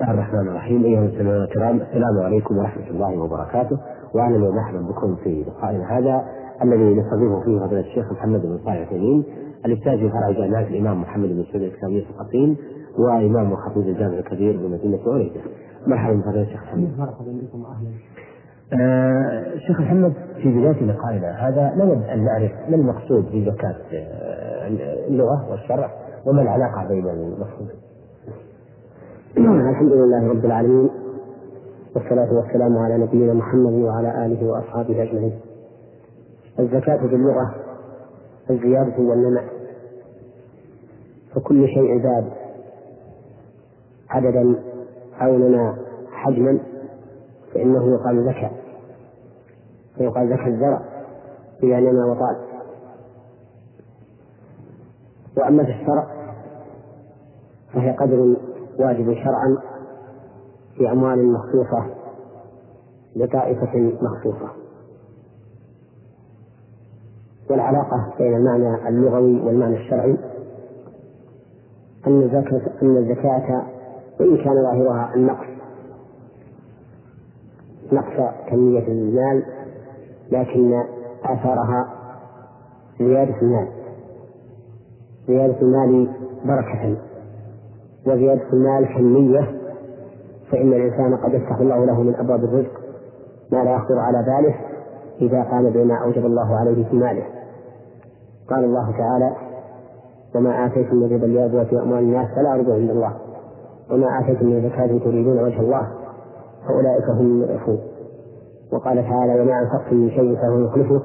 الله الرحمن الرحيم. أيها المستمعون الكرام السلام عليكم ورحمة الله وبركاته. وأهلا ومرحبا بكم في لقائنا هذا الذي نستضيفه فيه فضيلة الشيخ محمد بن صالح العثيمين الأستاذ في فرع جامعة الإمام محمد بن سعود الاسلاميه في القصيم وإمام وخطيب الجامع الكبير بمدينة اريده مرحبا بفضيله الشيخ محمد. مرحبا بكم وأهلا. آه شيخ محمد في بداية لقائنا هذا نود أن نعرف ما المقصود بزكاة آه اللغة والشرع وما العلاقة بين المقصود الحمد لله رب العالمين والصلاة والسلام على نبينا محمد وعلى آله وأصحابه أجمعين. الزكاة باللغة الزيادة والنماء فكل شيء زاد. عددا أو نما حجما فإنه يقال زكاة فيقال زكاة الزرع إذا نما وطال. وأما في الشرع فهي قدر واجب شرعا في أموال مخصوصة لطائفة مخصوصة. والعلاقة بين المعنى اللغوي والمعنى الشرعي أن الزكاة أن الزكاة وإن كان ظاهرها النقص. نقص كمية المال لكن آثارها زيادة المال. زيادة المال بركة. وزيادة المال كمية فإن الإنسان قد يفتح الله له من أبواب الرزق ما لا يخطر على باله إذا قام بما أوجب الله عليه في ماله. قال الله تعالى وما آتيتم من ربا ليربو في أموال الناس فلا أرجو عند الله وما آتيتم من زكاة تريدون وجه الله فأولئك هم المضعفون. وقال تعالى وما أنفقتم من شيء فهو يخلفه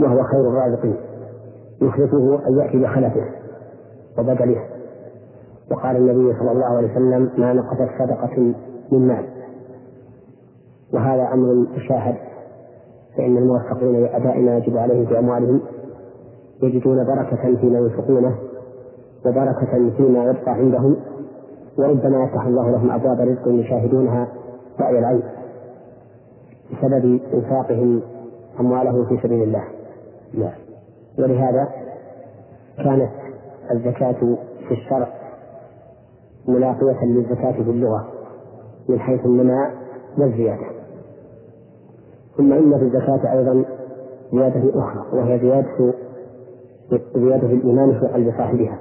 وهو خير الرازقين يخلفه أن يأتي بخلفه وبدله وقال النبي صلى الله عليه وسلم ما نقصت صدقة من مال. وهذا أمر مشاهد فإن الموفقين لأداء ما يجب عليهم في أموالهم يجدون بركة فيما ينفقونه وبركة فيما يبقى عندهم وربما يفتح الله لهم أبواب رزق يشاهدونها رأي العين بسبب إنفاقهم أموالهم في سبيل الله. لا ولهذا كانت الزكاة في الشرع ملاقية للزكاة في اللغة من حيث النماء والزيادة. ثم إن في الزكاة أيضا زيادة أخرى وهي زيادة زيادة الإيمان في قلب صاحبها.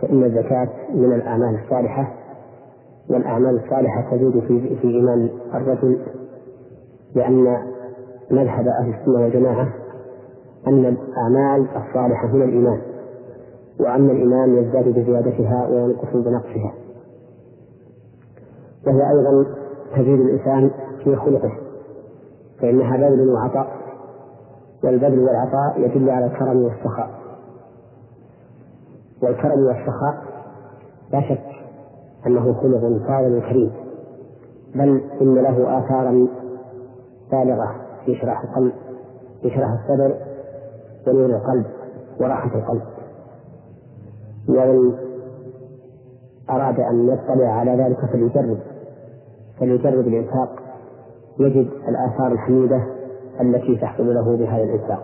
فإن الزكاة من الأعمال الصالحة والأعمال الصالحة تزيد في في إيمان الرجل لأن مذهب أهل السنة والجماعة أن الأعمال الصالحة من الإيمان. وأن الإيمان يزداد بزيادتها وينقص بنقصها. وهي أيضا تزيد الإنسان في خلقه فإنها بذل وعطاء والبذل والعطاء يدل على الكرم والسخاء. والكرم والسخاء لا شك أنه خلق فاضل كريم بل إن له آثارا بالغة في شرح القلب في شرح الصدر ونور القلب وراحة القلب. ومن أراد أن يطلع على ذلك فليجرب فليجرب الإنفاق. يجد الآثار الحميدة التي تحصل له بهذا الإنفاق.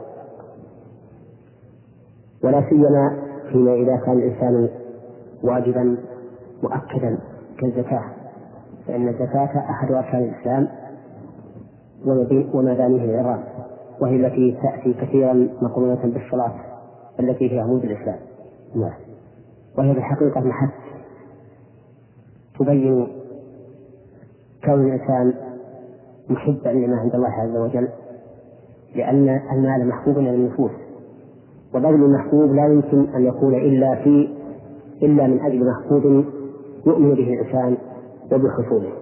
ولا سيما فيما إذا كان الإنسان واجبا مؤكدا كالزكاة فإن الزكاة أحد أركان الإسلام ومبانيه العظام وهي التي تأتي كثيرا مقرونة بالصلاة التي هي عمود الإسلام. نعم. وهي في الحقيقة محك تبين كون الإنسان محبا لما عند الله عز وجل لأن المال محبوب إلى النفوس وبذل المحبوب لا يمكن أن يكون إلا في إلا من أجل محبوب يؤمن به الإنسان وبحصوله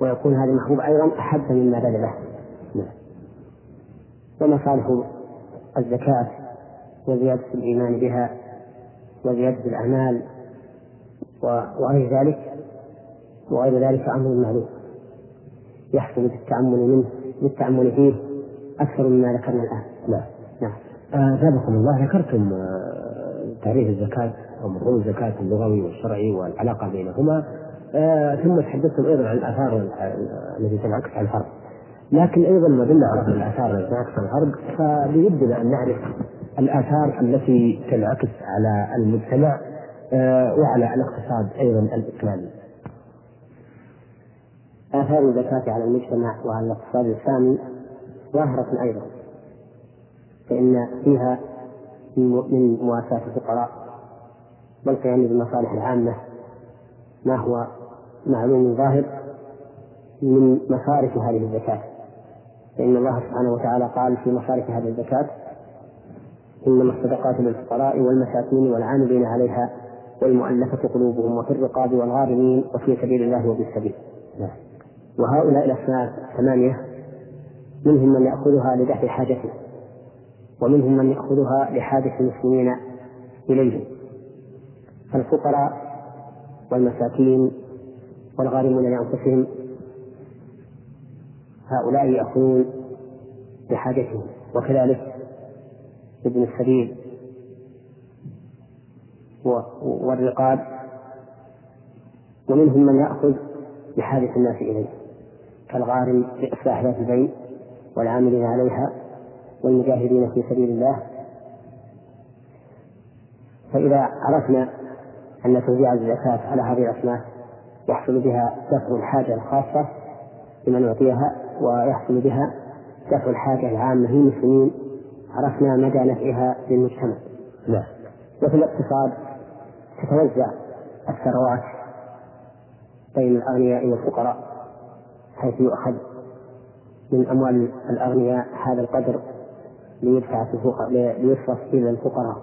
ويكون هذا المحبوب أيضا أحب مما بذله. ومصالح الزكاة وزيادة الإيمان بها وزيادة الأعمال وغير ذلك وغير ذلك أمر معلوم يحصل بالتأمل منه بالتأمل فيه أكثر مما ذكرنا الآن. نعم. نعم. أثابكم آه الله ذكرتم آه تعريف الزكاة أو مفهوم الزكاة اللغوي والشرعي والعلاقة بينهما. آه ثم تحدثتم أيضا عن الآثار التي تنعكس على الفرد. لكن أيضا ما دل على الآثار التي تنعكس على الفرد فبودنا أن نعرف الآثار التي تنعكس على المجتمع آه، وعلى الاقتصاد أيضا الإسلامي آثار الزكاة على المجتمع وعلى الاقتصاد الإسلامي ظاهرة أيضا فإن فيها من مواساة الفقراء والقيام بالمصالح العامة. ما هو معلوم ظاهر من مصارف هذه الزكاة؟ فإن الله سبحانه وتعالى قال في مصارف هذه الزكاة إنما الصدقات للفقراء والمساكين والعاملين عليها والمؤلفة قلوبهم وفي الرقاب والغارمين وفي سبيل الله وفي السبيل نعم. وهؤلاء الأصناف ثمانية منهم من يأخذها لدفع حاجته ومنهم من يأخذها لحاجة المسلمين إليه فالفقراء والمساكين والغارمون لأنفسهم هؤلاء يأخذون لحاجتهم وكذلك ابن السبيل والرقاب ومنهم من يأخذ لحاجة الناس إليه كالغارم لإصلاح ذات البين والعاملين عليها والمجاهدين في سبيل الله. فإذا عرفنا أن توزيع الزكاة على هذه الأصناف يحصل بها دفع الحاجة الخاصة لمن يعطيها ويحصل بها دفع الحاجة العامة للمسلمين عرفنا مدى نفعها للمجتمع. نعم. وفي الاقتصاد تتوزع الثروات بين الأغنياء والفقراء حيث يؤخذ من أموال الأغنياء هذا القدر ليدفع في ليصرف إلى الفقراء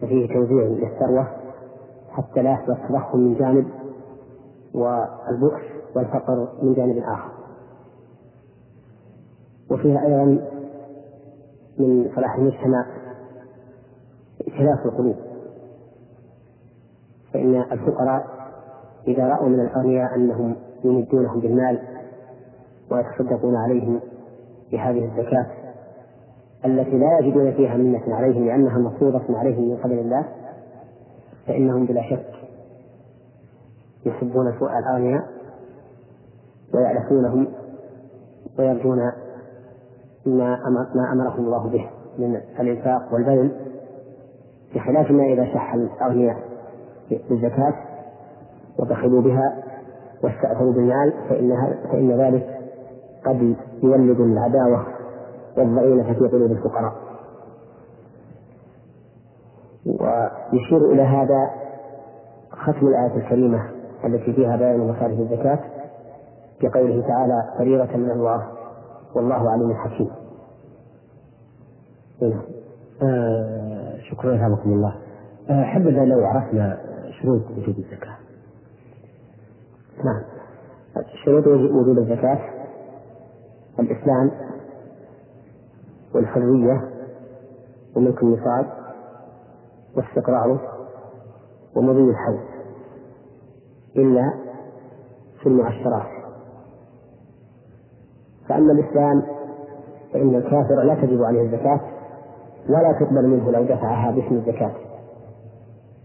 ففيه توزيع للثروة حتى لا يحدث تضخم من جانب والبؤس والفقر من جانب آخر وفيها أيضا من صلاح المجتمع ائتلاف القلوب. فإن الفقراء إذا رأوا من الأغنياء أنهم يمدونهم بالمال ويتصدقون عليهم بهذه الزكاة التي لا يجدون فيها منة عليهم لأنها مفروضة عليهم من قبل الله فإنهم بلا شك يحبون سوء الأغنياء ويألفونهم ويرجون ما ما أمرهم الله به من الإنفاق والبذل بخلاف ما إذا شح الأغنياء بالزكاة وبخلوا بها واستأثروا بالمال فإنها فإن ذلك قد يولد العداوة والضغينة في قلوب الفقراء ويشير إلى هذا ختم الآية الكريمة التي فيها بيان مصارف الزكاة بقوله تعالى فريضة من الله والله عليم حكيم. نعم. آه شكرا يرحمكم الله. آه حبذا لو عرفنا شروط وجود الزكاة. نعم. شروط وجود الزكاة الإسلام والحرية وملك النصاب واستقراره ومضي الحول إلا في المعشرات فأما الإسلام فإن الكافر لا تجب عليه الزكاة ولا تقبل منه لو دفعها باسم الزكاة.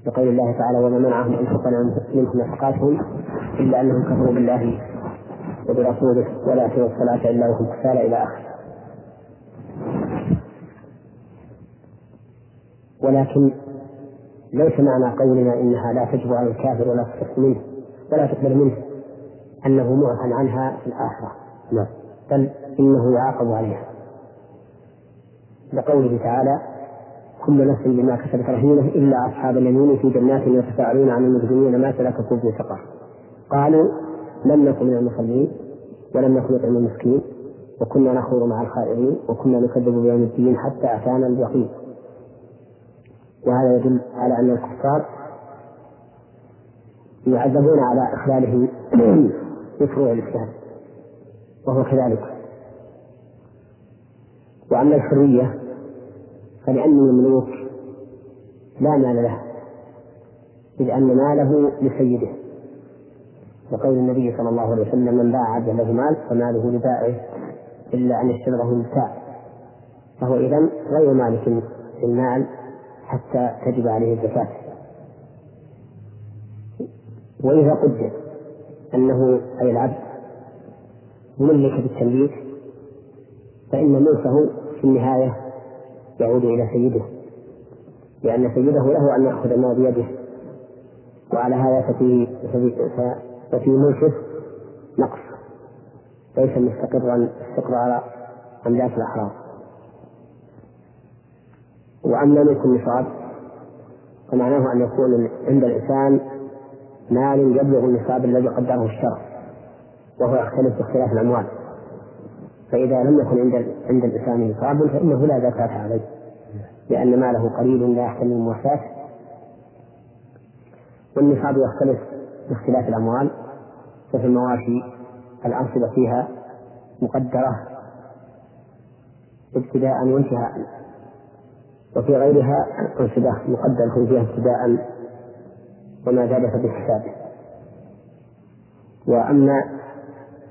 لقول الله تعالى وما منعهم أن تقبل منهم نفقاتهم إلا أنهم كفروا بالله وبرسوله ولا يأتون الصلاة إلا وهم كسالى إلى آخره ولكن ليس معنى قولنا إنها لا تجب على الكافر ولا تصح منه ولا تقبل منه أنه معفى عنها في الآخرة. لا بل إنه يعاقب عليها. لقوله تعالى كل نفس بما كسبت رهينة إلا أصحاب اليمين في جنات يتساءلون عن المجرمين ما سلككم في سقر قالوا لم نكن من المصلين ولم نكن نطعم المسكين وكنا نخوض مع الخائرين وكنا نكذب بيوم الدين حتى أتانا اليقين. وهذا يدل على أن الكفار يعذبون على إخلالهم بفروع الإسلام. وهو كذلك. وأما الحرية فلأن المملوك لا مال له إذ أن ماله لسيده. وقول النبي صلى الله عليه وسلم من باع عبدا له مال فماله لبائعه إلا أن يشتريه المبتاع فهو إذا غير مالك المال حتى تجب عليه الزكاة. وإذا قدر أنه أي العبد مملك بالتمليك فإن ملكه في النهاية يعود إلى سيده لأن سيده له أن يأخذ ما بيده. وعلى هذا ففي ففي ملكه نقص ليس مستقرا استقرار أملاك الأحرار. وأما ملك النصاب فمعناه أن يكون عند الإنسان مال يبلغ النصاب الذي قدره الشرع وهو يختلف باختلاف الأموال. فإذا لم يكن عند عند الإنسان نصاب فإنه لا زكاة عليه لأن ماله قليل لا يحتمل المواساة والنصاب يختلف باختلاف الأموال ففي المواشي الأنصبة فيها مقدرة ابتداء وانتهاء وفي غيرها أنصبة مقدرة فيها ابتداء وما زاد فبالحساب وأما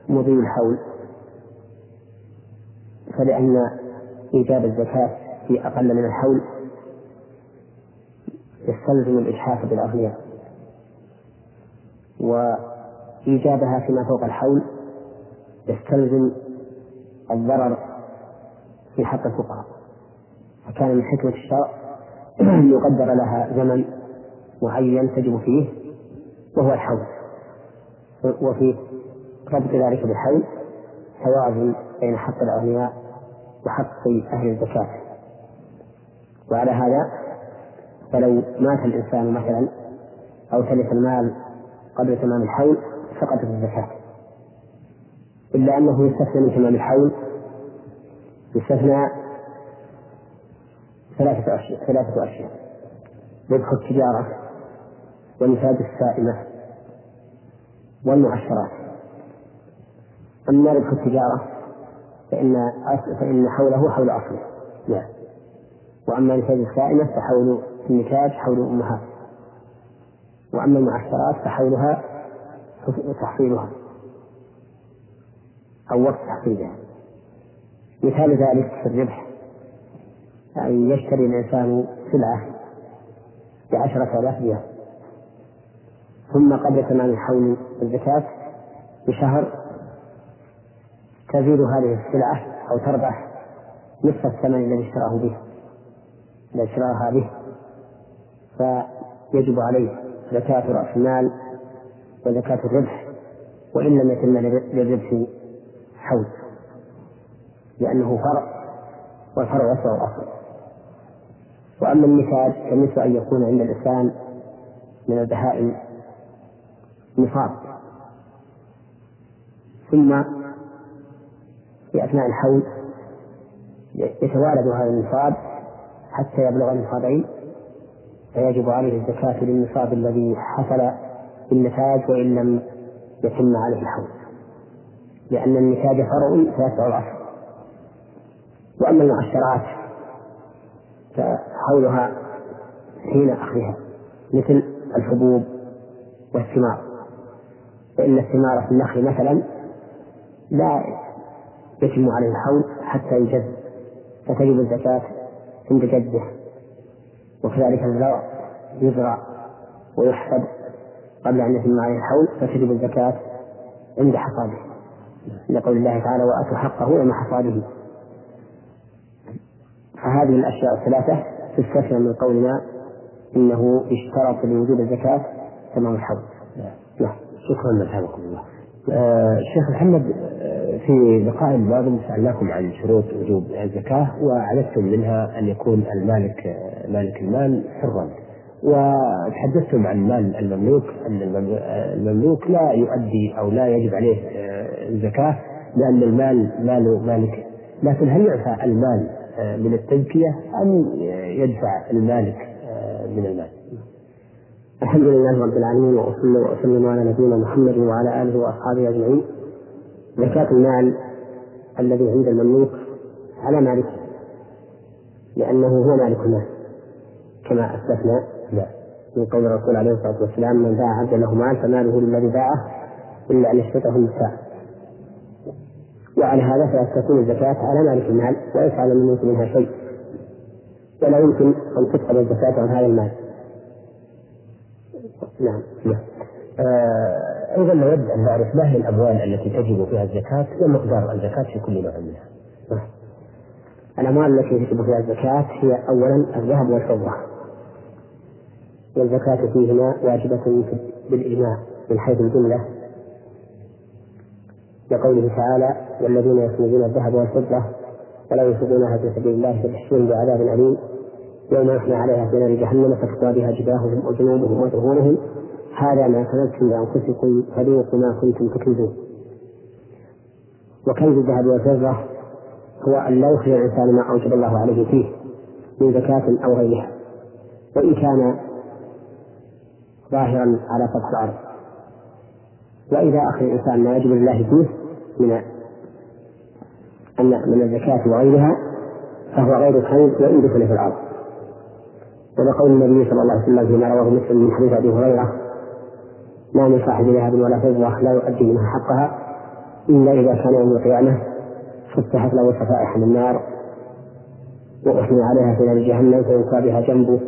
مضي الحول فلأن إيجاب الزكاة في أقل من الحول يستلزم الإجحاف بالأغنياء. وإيجابها فيما فوق الحول يستلزم الضرر في حق الفقراء. فكان من حكمة الشرع يقدر لها زمن معين تجب فيه وهو الحول. وفي ربط ذلك بالحول توازن بين حق الأغنياء وحق أهل الزكاة. وعلى هذا فلو مات الإنسان مثلا أو تلف المال قبل تمام الحول سقطت الزكاة. إلا أنه يستثنى من تمام الحول يستثنى ثلاثة أشياء ثلاثة أشياء. ربح التجارة ونفاذ السائمة والمعشرات. أما ربح التجارة فإن فإن حوله حول أصله. نعم. وأما نتاج السائمة فحول النتاج حول أمهات وأما المعشرات فحولها تحصيلها. أو وقت تحصيلها. مثال ذلك في الربح. أن يشتري الإنسان سلعة بعشرة آلاف ريال. ثم قبل تمام حول الزكاة بشهر تزيد هذه السلعة أو تربح نصف الثمن الذي اشتراه به. الذي اشتراها به فيجب عليه زكاة رأس المال وزكاة الربح وإن لم يتم للربح حول لأنه فرع والفرع يسوى الأصل وأما المثال فمثل أن يكون عند الإنسان من البهائم نصاب. ثم في أثناء الحول يتوالد هذا النصاب حتى يبلغ النصابين فيجب عليه الزكاة للنصاب الذي حصل بالنتاج وإن لم يتم عليه الحول لأن النتاج فرع فيتبع الأصل وأما المؤشرات فحولها حين أخذها مثل الحبوب والثمار. فإن الثمار في النخل مثلا لا يتم عليه الحول حتى يجد فتجب الزكاة عند جده. وكذلك الزرع يزرع ويحسب قبل أن يتم عليه الحول فتجب الزكاة عند حصاده. لقول الله تعالى وآتوا حقه يوم حصاده. فهذه الأشياء الثلاثة تستثنى من قولنا إنه اشترط لوجود الزكاة تمام الحول. نعم. شكرا لكم الله. آه شيخ محمد في لقاء الماضي سألناكم عن شروط وجوب الزكاة وعددتم منها أن يكون المالك آه، مالك المال حرا. وتحدثتم عن مال المملوك أن المملوك لا يؤدي أو لا يجب عليه آه، الزكاة لأن المال مال مالك. لكن هل يعفى المال من التزكية أم يدفع المالك من المال؟ الحمد لله رب العالمين وأصلي وأسلم على نبينا محمد وعلى آله وأصحابه أجمعين. زكاة المال الذي عند المملوك على مالكه لأنه هو مالك المال كما أسلفنا من قول الرسول عليه الصلاة والسلام من باع عبدا له مال فماله للذي باعه إلا أن يشتته النساء. وعلى هذا فتكون الزكاة على مالك المال وليس على المملوك منها شيء. ولا يمكن أن تفقد الزكاة عن هذا المال. نعم نعم. أيضا نود ان نعرف ما هي الأموال التي تجب فيها الزكاة ومقدار الزكاة في كل نوع منها. نعم. الأموال التي تجب فيها الزكاة هي اولا الذهب والفضة. والزكاة فيهما واجبة بالإجماع من حيث الجملة لقوله تعالى والذين يكنزون الذهب والفضة ولا ينفقونها في سبيل الله فبشرهم بعذاب أليم يوم يحمى عليها في نار جهنم فتقوى بها جباههم وجنوبهم وظهورهم هذا ما كنتم لأنفسكم فذوقوا ما كنتم تكنزون وكنز الذهب والفضة؟ هو أن لا يخرج الإنسان ما أوجب الله عليه فيه من زكاة أو غيرها. وإن كان ظاهرا على سطح الأرض. وإذا أخذ الإنسان ما يجب لله فيه من من الزكاة وغيرها فهو غير كنز وإن دخل في الأرض. ولقول النبي صلى الله عليه وسلم فيما رواه مسلم من حديث أبي هريرة ما من صاحب ذهب ولا فضة لا يؤدي منها حقها. إلا إذا كان يوم القيامة فتحت له صفائح من النار وأحمي عليها في نار جهنم فيلقى بها جنبه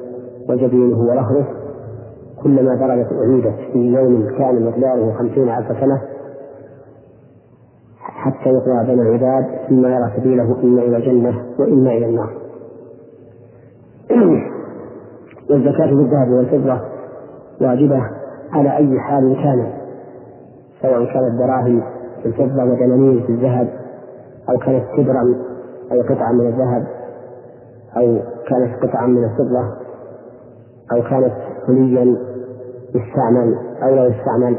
وجبينه ورهره كلما درجت أعيدت في يوم كان مقداره خمسين ألف سنة حتى يقضى بين العباد ثم يرى سبيله إما إلى الجنة وإما إلى النار. والزكاة في الذهب والفضة واجبة. على أي حال كان سواء كانت دراهم في الفضة ودنانير في الذهب أو كانت تبرا أي قطعة من الذهب أو كانت قطعة من الفضة أو كانت حليا يستعمل أو لا يستعمل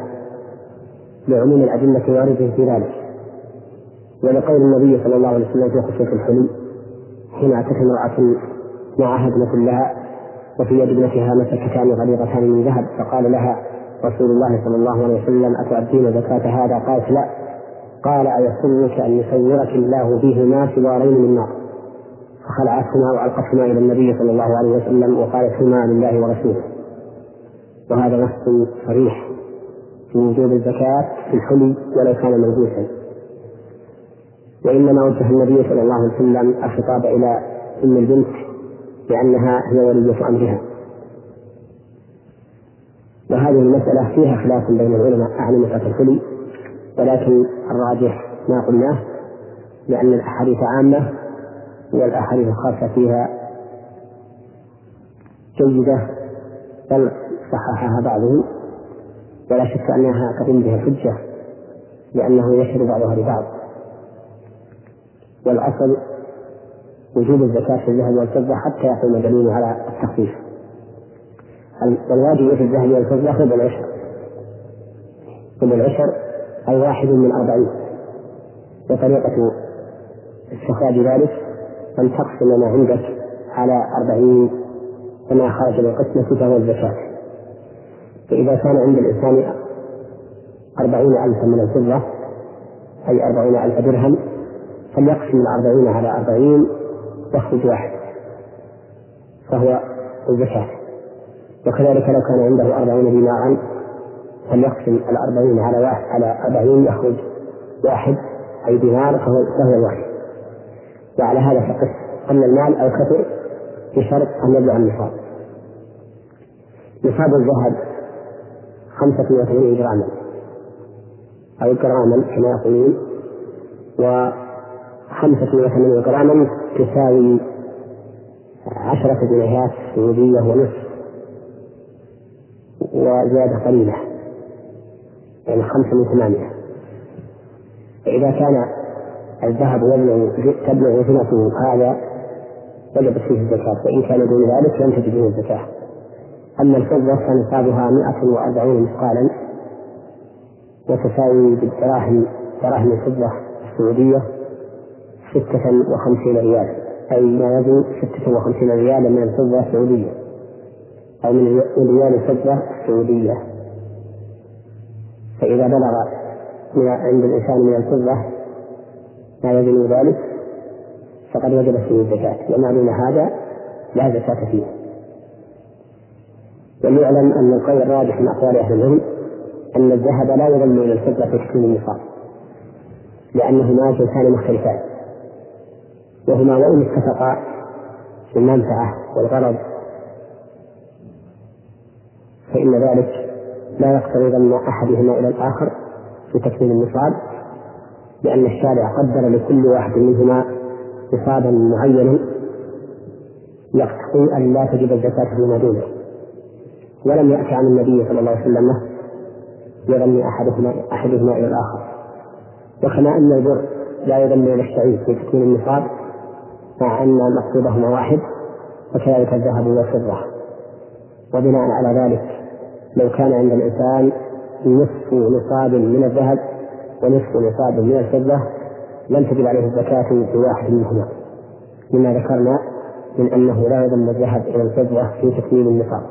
لعموم الأدلة واردة في ذلك. ولقول النبي صلى الله عليه وسلم في خصوص الحلي حين أتت امرأة معها ابنة لها وفي يد ابنتها مسكتان غليظتان من ذهب فقال لها رسول الله صلى الله عليه وسلم أتؤدين زكاة هذا؟ قالت لا. قال أيسرك أن يصورك الله بهما سوارين من نار. فخلعتهما وألقتهما إلى النبي صلى الله عليه وسلم وقالت هما لله ورسوله. وهذا نص صريح في وجوب الزكاة في الحلي ولو كان ملبوسا وإنما وجه النبي صلى الله عليه وسلم الخطاب إلى أم البنت لأنها هي ولية أمرها. وهذه المسألة فيها خلاف بين العلماء مسألة الحلي ولكن الراجح ما قلناه لأن الأحاديث عامة والأحاديث الخاصة فيها جيدة بل صححها بعضهم. ولا شك أنها تقوم بها حجة لأنه يشهد بعضها لبعض. والأصل وجوب الزكاة في الذهب والفضة حتى يقوم الدليل على التخفيف. والواجب في الذهب والفضة هو العشر هو العشر أي واحد من أربعين. وطريقة استخراج ذلك أن تقسم ما عندك على أربعين كما خرج بالقسمة فهو الزكاة فإذا كان عند الإنسان أربعين ألفا من الفضة أي أربعين ألف درهم فليقسم الأربعين على أربعين يخرج واحد. فهو الزكاة. وكذلك لو كان عنده أربعين دينارا فليقسم الأربعين على واحد على أربعين يخرج واحد أي دينار فهو فهو الواحد وعلى هذا فقس أن المال أو كثر بشرط أن يبلغ النصاب. نصاب الذهب خمسة وثمانين جراما أو جراما كما يقولون وخمسة وثمانين جراما تساوي عشرة جنيهات سعودية ونصف. وزيادة قليلة يعني خمسة من ثمانية. فإذا كان الذهب يبلغ تبلغ زنته هذا وجبت فيه الزكاة وإن كان دون ذلك لم تجد فيه الزكاة. أما الفضة فنصابها 140 مثقالا وتساوي بالدراهم دراهم الفضة السعودية ستة وخمسين ريال أي ما يزن ستة وخمسين ريالا من الفضة السعودية. أو من ريال الفضة السعودية. فإذا بلغ عند الإنسان من الفضة ما يزن ذلك فقد وجبت فيه الزكاة. وما دون هذا لا زكاة فيه. وليعلم أن القول الراجح من أقوال أهل العلم أن الذهب لا يضم إلى الفضة في تكوين النصاب لأنهما جنسان مختلفان. وهما وإن اتفقا في المنفعة والغرض فإن ذلك لا يقتضي ضم أحدهما إلى الآخر في تكوين النصاب لأن الشارع قدر لكل واحد منهما نصابا معينا يقتضي أن لا تجب الزكاة فيما دونه ولم يأتي عن النبي صلى الله عليه وسلم يغني أحدهما أحدهما إلى الآخر. وكما أن البر لا يغني إلى الشعير في تكوين النصاب مع أن مقصودهما واحد وكذلك الذهب والفضة. وبناء على ذلك لو كان عند الإنسان نصف نصاب من الذهب ونصف نصاب من الفضة لم تجب عليه الزكاة في واحد منهما. لما ذكرنا من أنه لا يضم الذهب إلى الفضة في تكميل النصاب.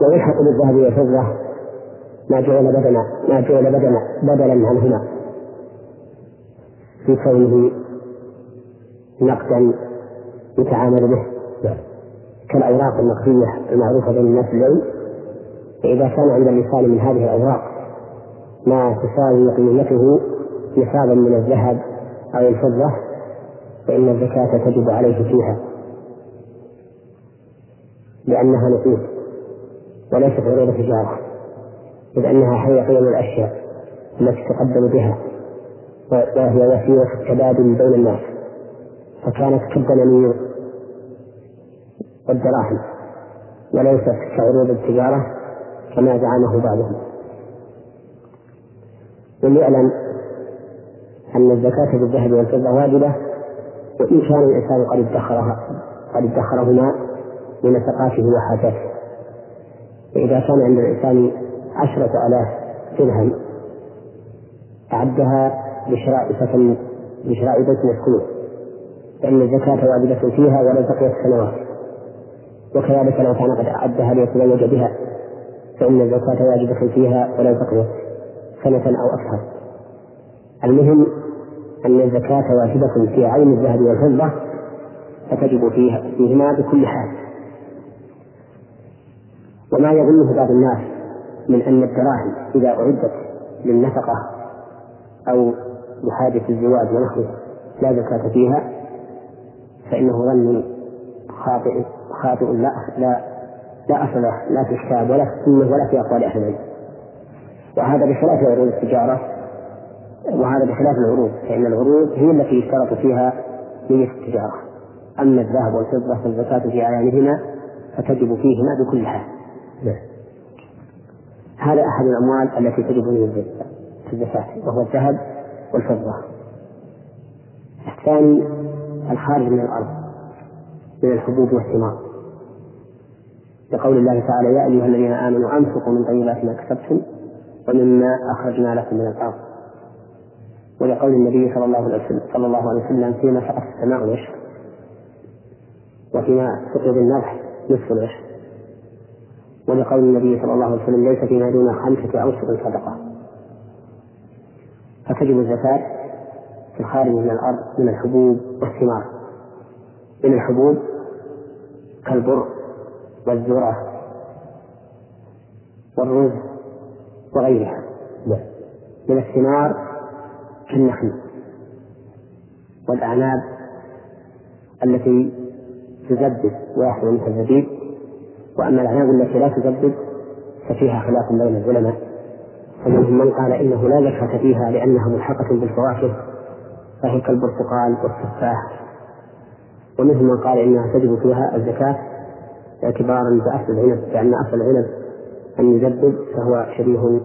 ويلحق بالذهب والفضة ما جعل بدلا ما جعل بدلا بدلا عنهما. في كونه نقدا يتعامل به. كالأوراق النقدية المعروفة بين الناس اليوم. فإذا كان عند الإنسان من هذه الأوراق ما تساوي قيمته نصابا من الذهب أو الفضة فإن الزكاة تجب عليه فيها. لأنها نقود وليست عروض تجارة إذ أنها هي قيم الأشياء التي تقدم بها وهي وسيلة التبادل بين الناس. فكانت كالدنانير والدراهم وليست كعروض التجارة كما زعمه بعضهم. وليعلم أن الزكاة بالذهب والفضة واجبة وإن كان الإنسان قد ادخرها قد ادخرهما لنفقاته وحاجاته. فإذا كان عند الإنسان عشرة آلاف درهم أعدها لشراء سكن لشراء بيت يسكنه فإن الزكاة واجبة فيها ولو بقيت سنوات وكذلك لو كان قد أعدها ليتزوج بها فإن الزكاة واجبة فيها ولو بقيت سنة أو أكثر. المهم أن الزكاة واجبة في عين الذهب والفضة فتجب فيها فيهما بكل حال. وما يظنه بعض الناس من أن الدراهم إذا أعدت للنفقة أو لحاجة الزواج ونحوه لا زكاة فيها فإنه ظن خاطئ. خاطئ لا لا لا له لا في الكتاب ولا في السنة ولا في أقوال أهل العلم وهذا بخلاف عروض التجارة وهذا بخلاف العروض فإن العروض هي التي يشترط فيها نية التجارة. أما الذهب والفضة فالزكاة في أعيانهما فتجب فيهما بكل حال. نعم. هذا أحد الأموال التي تجب نية الزكاة وهو الذهب والفضة. الثاني الخارج من الأرض. من الحبوب والثمار لقول الله تعالى يا أيها الذين آمنوا أنفقوا من طيبات ما كسبتم ومما أخرجنا لكم من الأرض. ولقول النبي صلى الله عليه وسلم صلى الله عليه وسلم فيما سقط السماء العشر وفيما سقط النضح نصف العشر. ولقول النبي صلى الله عليه وسلم ليس فيما دون خمسة أوسط صدقة. فتجب الزكاة في الخارج من الأرض من الحبوب والثمار من الحبوب كالبر والذرة والرز وغيرها. من الثمار كالنخل والأعناب التي تزبد ويحصل منها الزبيب. وأما الأعناب التي لا تزبد ففيها خلاف بين العلماء. فمنهم من قال إنه لا زكاة فيها لأنها ملحقة بالفواكه فهي كالبرتقال والتفاح ومنهم من قال إنها تجب فيها الزكاة اعتبارا بأصل العنب لأن أصل العنب أن يزبد فهو شبيه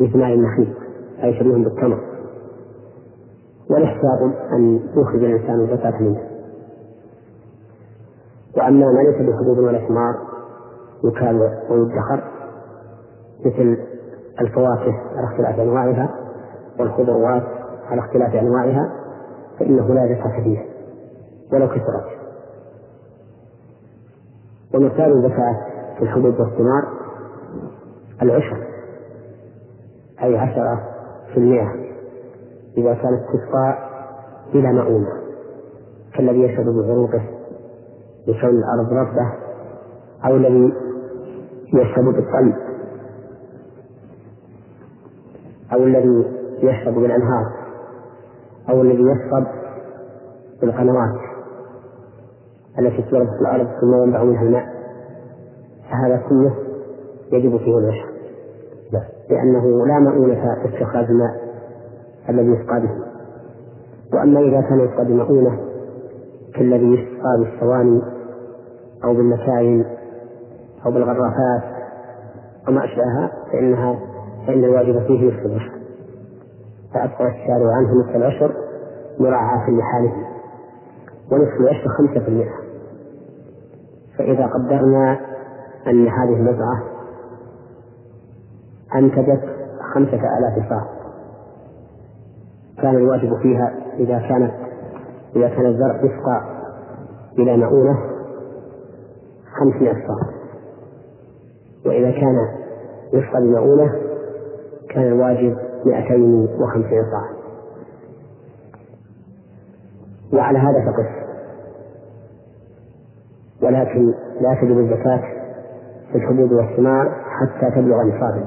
بثمار النخيل أي شبيه بالتمر. والاحتياط أن يخرج الإنسان الزكاة منه. وأما ما ليس بحدود ولا ثمار يكال ويدخر مثل الفواكه على اختلاف أنواعها والخضروات على اختلاف أنواعها فإنه لا زكاة فيها ولو كثرت. ومثال الزكاة في الحبوب والثمار العشر أي عشرة في المئة. إذا كانت تسقى بلا مؤونة كالذي يشهد بعروقه لكون الأرض رطبة أو الذي يشرب بالطيب أو الذي يشرب بالأنهار أو الذي يشرب بالقنوات. التي تورد في الأرض ثم ينبع منها الماء. فهذا كله يجب فيه العشر لأنه لا مؤونة في استخراج الماء الذي يسقى به. وأما إذا كان يسقى بمؤونة كالذي يسقى بالصواني أو بالمكاين أو بالغرافات وما أشبهها فإنها فإن الواجب فيه نصف العشر. فأبقى الشارع عنه نصف العشر مراعاة لحاله. ونصف العشر خمسة في المئة. فإذا قدرنا أن هذه المزرعة أنتجت خمسة آلاف صاع كان الواجب فيها إذا كانت إذا كان الزرع يسقى إلى مؤونة خمسمائة صاع وإذا كان يسقى بمؤونة كان الواجب مئتين وخمسين صاع وعلى هذا فقس. ولكن لا تجب الزكاة في الحبوب والثمار حتى تبلغ نصابا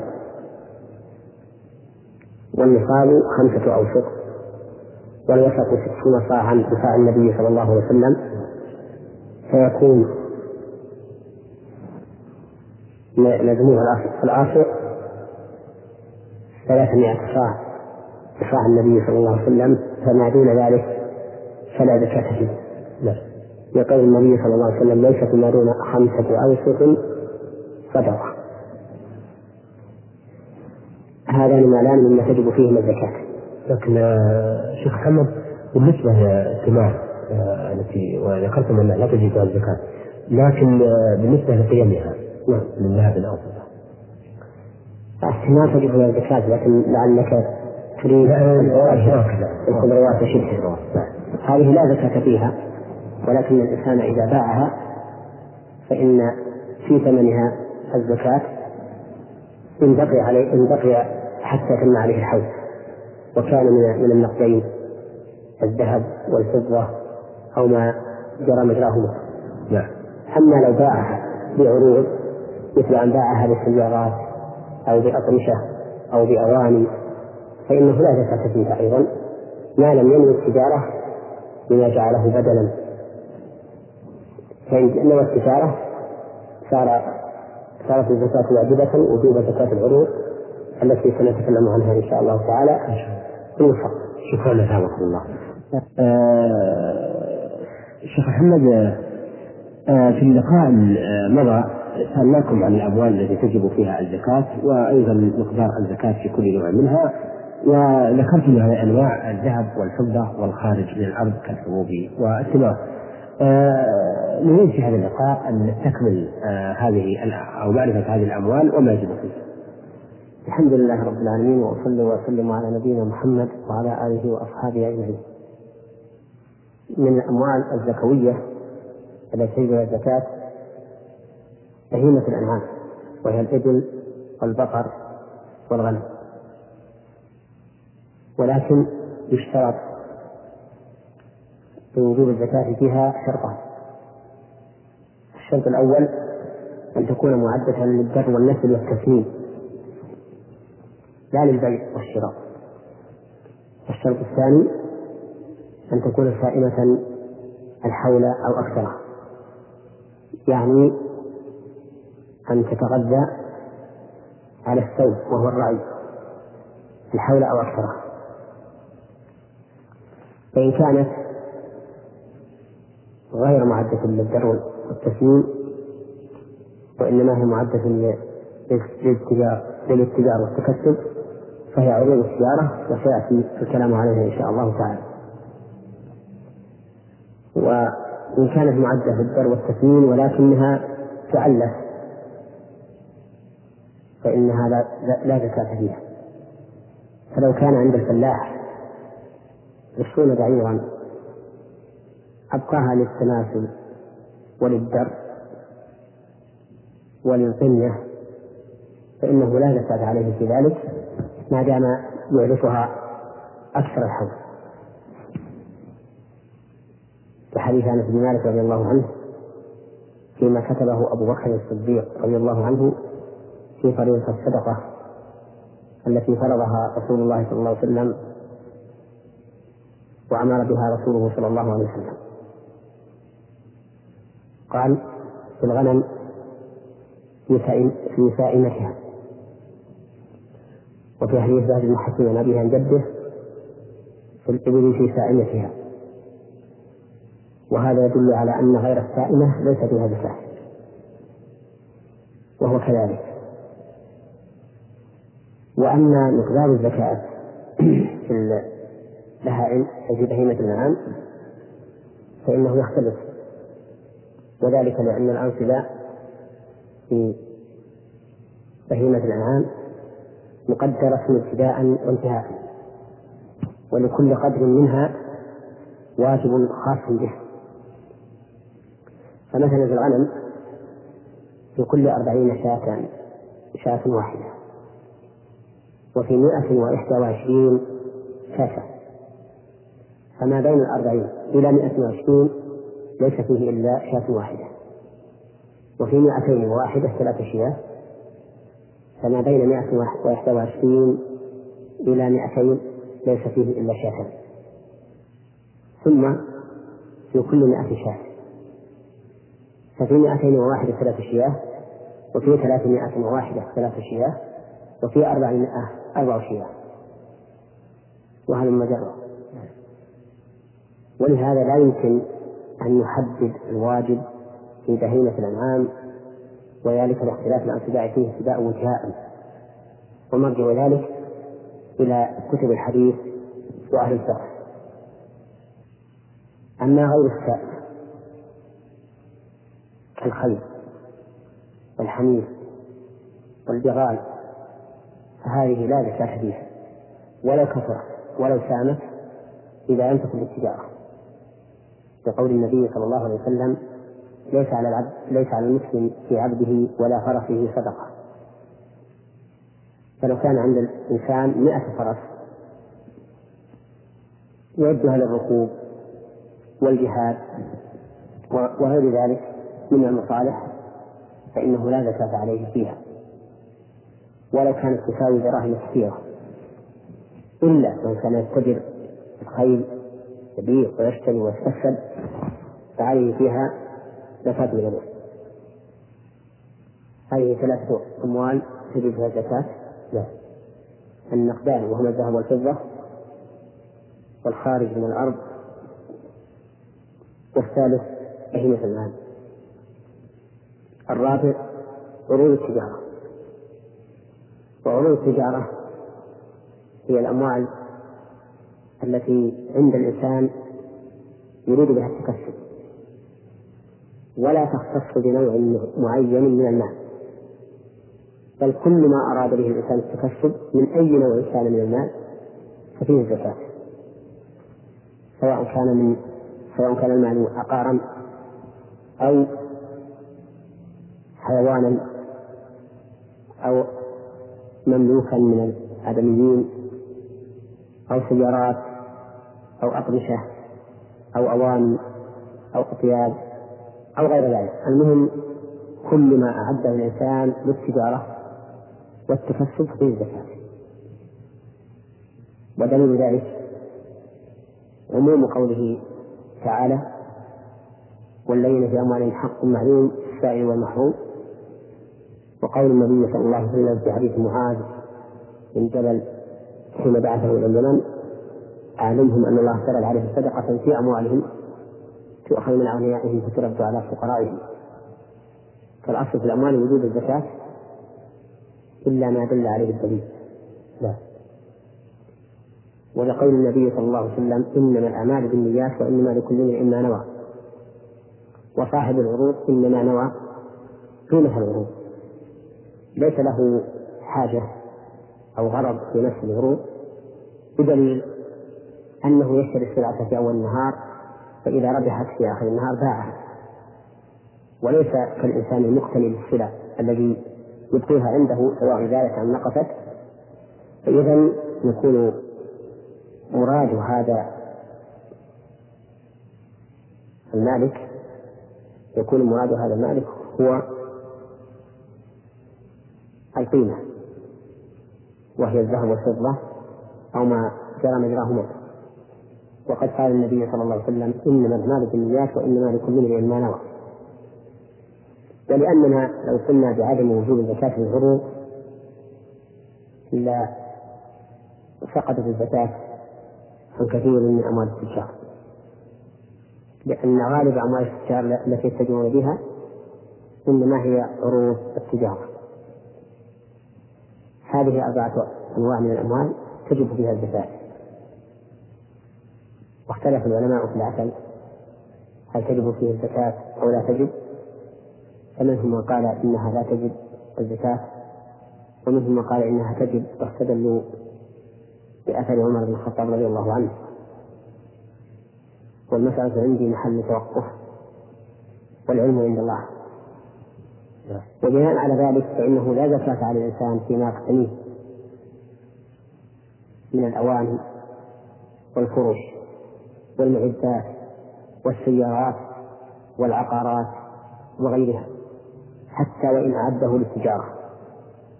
والنصاب خمسة أوسق والوسط ستون صاعا بصاع النبي صلى الله عليه وسلم فيكون مجموع الآصع ثلاثمائة صاع بصاع النبي صلى الله عليه وسلم فما دون ذلك فلا زكاة فيه. نعم. لقول النبي صلى الله عليه وسلم ليس فيما دون خمسة أوسط صدقة. هذان مالان مما تجب فيهما الزكاة. لكن آه، شيخ محمد بالنسبة للثمار آه، التي وذكرتم أنها لا تجب فيها الزكاة لكن آه، بالنسبة لقيمها نعم من ذهب أو فضة الثمار تجب فيها الزكاة لكن لعلك تريد الخضروات وشبهها هذه لا زكاة فيها. ولكن الإنسان إذا باعها فإن في ثمنها الزكاة إن بقي عليه إن بقي حتى تم عليه الحول وكان من من النقدين الذهب والفضة أو ما جرى مجراهما. نعم. أما لو باعها بعروض مثل أن باعها بسيارات أو بأطمشة أو بأواني فإنه لا زكاة فيها أيضا ما لم ينوي التجارة بما جعله بدلا فإن نوى التجارة صار صارت الزكاة واجبة وجوب زكاة العروض التي سنتكلم عنها إن شاء الله تعالى الفصل. شكرا لك الله. آه شيخ محمد آه في اللقاء المضى سألناكم عن الأموال التي تجب فيها الزكاة وأيضا مقدار الزكاة في كل نوع منها وذكرتم أنواع الذهب والفضة والخارج من الأرض كالحبوب والثمار. آه، نريد في هذا اللقاء أن نستكمل آه هذه أو معرفة هذه الأموال وما يجب فيها. الحمد لله رب العالمين وأصلي وأسلم على نبينا محمد وعلى آله وأصحابه أجمعين. من الأموال الزكوية التي تجب الزكاة بهيمة الأنعام وهي الإبل والبقر والغنم. ولكن يشترط لوجوب الزكاة فيها شرطان. الشرط الأول أن تكون معدة للدر والنسل والتسمين لا للبيع والشراء. الشرط الثاني أن تكون سائمة الحول أو أكثر يعني أن تتغذى على الثوب وهو الرأي. الحول أو أكثر فإن كانت غير معدة للدر والتسمين وإنما هي معدة للاتجار والتكسب فهي عروض التجارة وسيأتي الكلام عليها إن شاء الله تعالى. وإن كانت معدة للدر والتسمين ولكنها تؤلف فإنها لا, لا زكاة فيها. فلو كان عند الفلاح عشرون بعيرا أبقاها للتناسل وللدر وللقنية فإنه لا زكاة عليه في ذلك ما دام يعرفها أكثر الحول حديث أنس بن مالك رضي الله عنه فيما كتبه أبو بكر الصديق رضي الله عنه في طريقة الصدقة التي فرضها رسول الله صلى الله عليه وسلم وأمر بها رسوله صلى الله عليه وسلم. قال في الغنم في سائمتها وفي حديث بن حكيم عن أبيه عن جده في الإبل في سائمتها وهذا يدل على أن غير السائمة ليس فيها زكاة وهو كذلك. وأما مقدار الزكاة في البهائم أي في بهيمة الأنعام فإنه يختلف وذلك لأن الأنصبة في بهيمة الأنعام مقدرة ابتداء وانتهاء ولكل قدر منها واجب خاص به. فمثلا في الغنم في كل أربعين شاة شاة واحدة وفي مائة وإحدى وعشرين شاة. فما بين الأربعين إلى مائة وعشرين ليس فيه إلا شاة واحدة. وفي مائتين وواحدة ثلاث شياه. فما بين مائة وإحدى وعشرين إلى مائتين ليس فيه إلا شاة. ثم في كل مائة شاة. ففي مائتين وواحدة ثلاث شياه وفي ثلاثمائة وواحدة ثلاث شياه وفي أربعمائة أربع شياه. وهذا مجرة ولهذا لا يمكن أن يحدد الواجب في بهيمة الأنعام وذلك لاختلاف الأنسباء فيه اتباع وجهاء ومرجع ذلك إلى كتب الحديث وأهل الفقه. أما غير السائل كالخيل والحمير والبغال فهذه لا زكاة فيها. ولو كثرت ولو سامت إذا لم تكن للتجارة لقول النبي صلى الله عليه وسلم ليس على العبد ليس على المسلم في عبده ولا فرسه صدقة. فلو كان عند الإنسان مئة فرس يعدها للركوب والجهاد وغير ذلك من المصالح فإنه لا زكاة عليه فيها. ولو كانت تساوي دراهم كثيرة. إلا من كان يتجر الخيل يبيع ويشتري ويستكسب فعليه فيها زكاة الغلو هذه ثلاثة أموال تجب فيها الزكاة. لا النقدان وهما الذهب والفضة والخارج من الأرض والثالث بهيمة المال. الرابع عروض التجارة. وعروض التجارة هي الأموال التي عند الإنسان يريد بها التكسب ولا تختص بنوع معين من المال. بل كل ما أراد به الإنسان التكسب من أي نوع كان من المال ففيه الزكاة. سواء كان من سواء كان المال عقارا أو حيوانا أو مملوكا من الآدميين أو سيارات أو أقمشة أو أواني أو أطياب أو غير ذلك. المهم كل ما أعده الإنسان للتجارة والتكسب فيه الزكاة. ودليل ذلك عموم قوله تعالى والذين في أموالهم حق معلوم السائل والمحروم. وقول النبي صلى الله عليه وسلم في حديث معاذ بن جبل حين بعثه إلى اليمن أعلمهم أن الله فرض عليهم صدقة في أموالهم تؤخذ من أغنيائهم فترد على فقرائهم. فالأصل في الأموال وجود الزكاة إلا ما دل عليه الدليل. لا. ولقول النبي صلى الله عليه وسلم إنما الأعمال بالنيات وإنما لكل امرئ ما نوى. وصاحب العروض إنما نوى قيمة العروض. ليس له حاجة أو غرض في نفس العروض بدليل أنه يشتري السلعة في أول النهار فإذا ربحت في آخر النهار باعها. وليس كالإنسان المقتني بالسلع الذي يبقيها عنده سواء زادت أم نقصت. فإذا يكون مراد هذا المالك يكون مراد هذا المالك هو القيمة وهي الذهب والفضة أو ما جرى مجراهما. وقد قال النبي صلى الله عليه وسلم إنما الأعمال بالنيات وإنما لكل امرئ ما نوى. ولأننا لو قلنا بعدم وجود الزكاة في العروض لا سقطت الزكاة عن كثير من أموال التجار. لأن غالب أموال التجار التي يتجرون بها إنما هي عروض التجارة. هذه أربعة أنواع من الأموال تجب فيها الزكاة. واختلف العلماء في العسل هل تجب فيه الزكاة أو لا تجب؟ فمنهم من قال إنها لا تجب الزكاة ومنهم من قال إنها تجب واستدلوا بأثر عمر بن الخطاب رضي الله عنه. والمسألة عندي محل توقف والعلم عند الله. وبناء على ذلك فإنه لا زكاة على الإنسان فيما يقتنيه من الأواني والفرش والمعدات والسيارات والعقارات وغيرها حتى وإن أعده للتجارة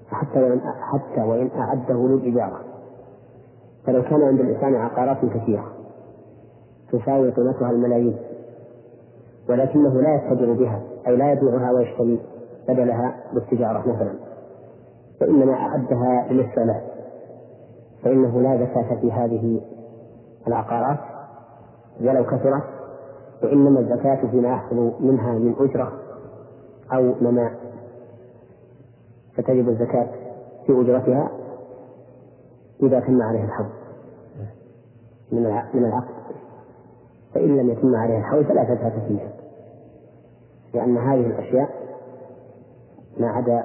حتى وإن حتى وإن أعده للإجارة فلو كان عند الإنسان عقارات كثيرة تساوي قيمتها الملايين ولكنه لا يتجر بها أي لا يبيعها ويشتري بدلها بالتجارة مثلا وإنما أعدها للاستعمال فإنه لا زكاة في هذه العقارات. ولو كثرت وإنما الزكاة فيما يحصل منها من أجرة أو نماء فتجب الزكاة في أجرتها إذا تم عليه الحول من من العقد. فإن لم يتم عليه الحول فلا زكاة فيها لأن هذه الأشياء ما عدا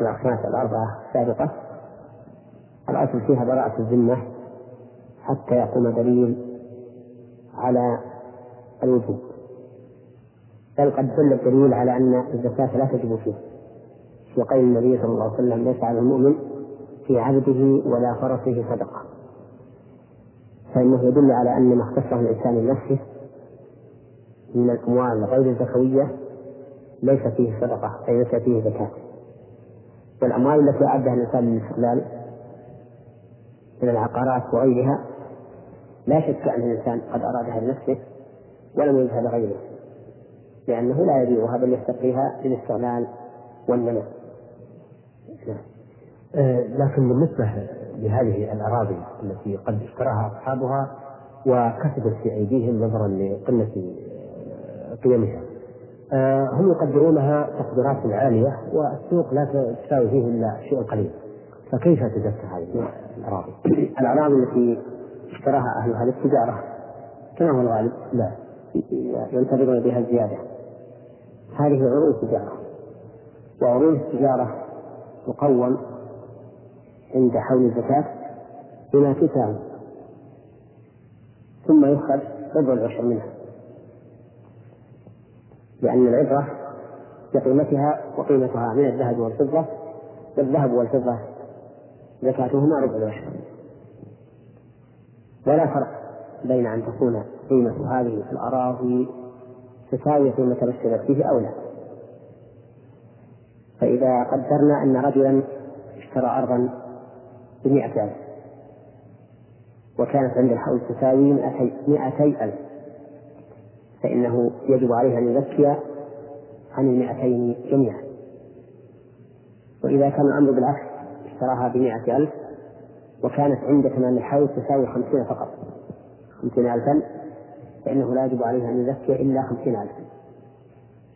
الأصناف الأربعة السابقة الأصل فيها براءة الذمة حتى يقوم دليل على الوجوب. بل قد دل الدليل على أن الزكاة لا تجب فيه في قول النبي صلى الله عليه وسلم ليس على المؤمن في عبده ولا فرسه صدقة. فإنه يدل على أن ما اختصه الإنسان لنفسه من الأموال غير الزكوية ليس فيه صدقة أي ليس فيه زكاة. والأموال التي أعدها الإنسان للاستقلال من العقارات وغيرها لا شك أن الإنسان قد أرادها لنفسه ولم يجهل لغيره لأنه لا يبيعها بل يستقيها للاستغلال والنماء آه، لكن بالنسبة لهذه الأراضي التي قد اشتراها أصحابها وكسبت في أيديهم نظرا لقلة قيمها آه، هم يقدرونها تقديرات عالية والسوق لا تساوي فيه إلا شيء قليل. فكيف تزكى هذه الأراضي؟ الأراضي التي اشتراها أهلها للتجارة كما هو الغالب لا. ينتظرون بها الزيادة. هذه عروض تجارة. وعروض التجارة تقوم عند حول الزكاة بما تساوي ثم يؤخذ ربع العشر منها. لأن العبرة بقيمتها وقيمتها من الذهب والفضة والذهب والفضة زكاتهما ربع العشر. ولا فرق بين أن تكون قيمة هذه الأراضي تساوي قيمة ما فيه أو لا. فإذا قدرنا أن رجلا اشترى أرضا بمئة ألف وكانت عند الحول تساوي مئتي ألف فإنه يجب عليه أن يزكي عن المئتين جميعا. وإذا كان الأمر بالعكس اشتراها بمئة ألف وكانت عند تمام الحول تساوي خمسين فقط. خمسين ألفا فإنه لا يجب عليه أن يزكي إلا خمسين ألفا.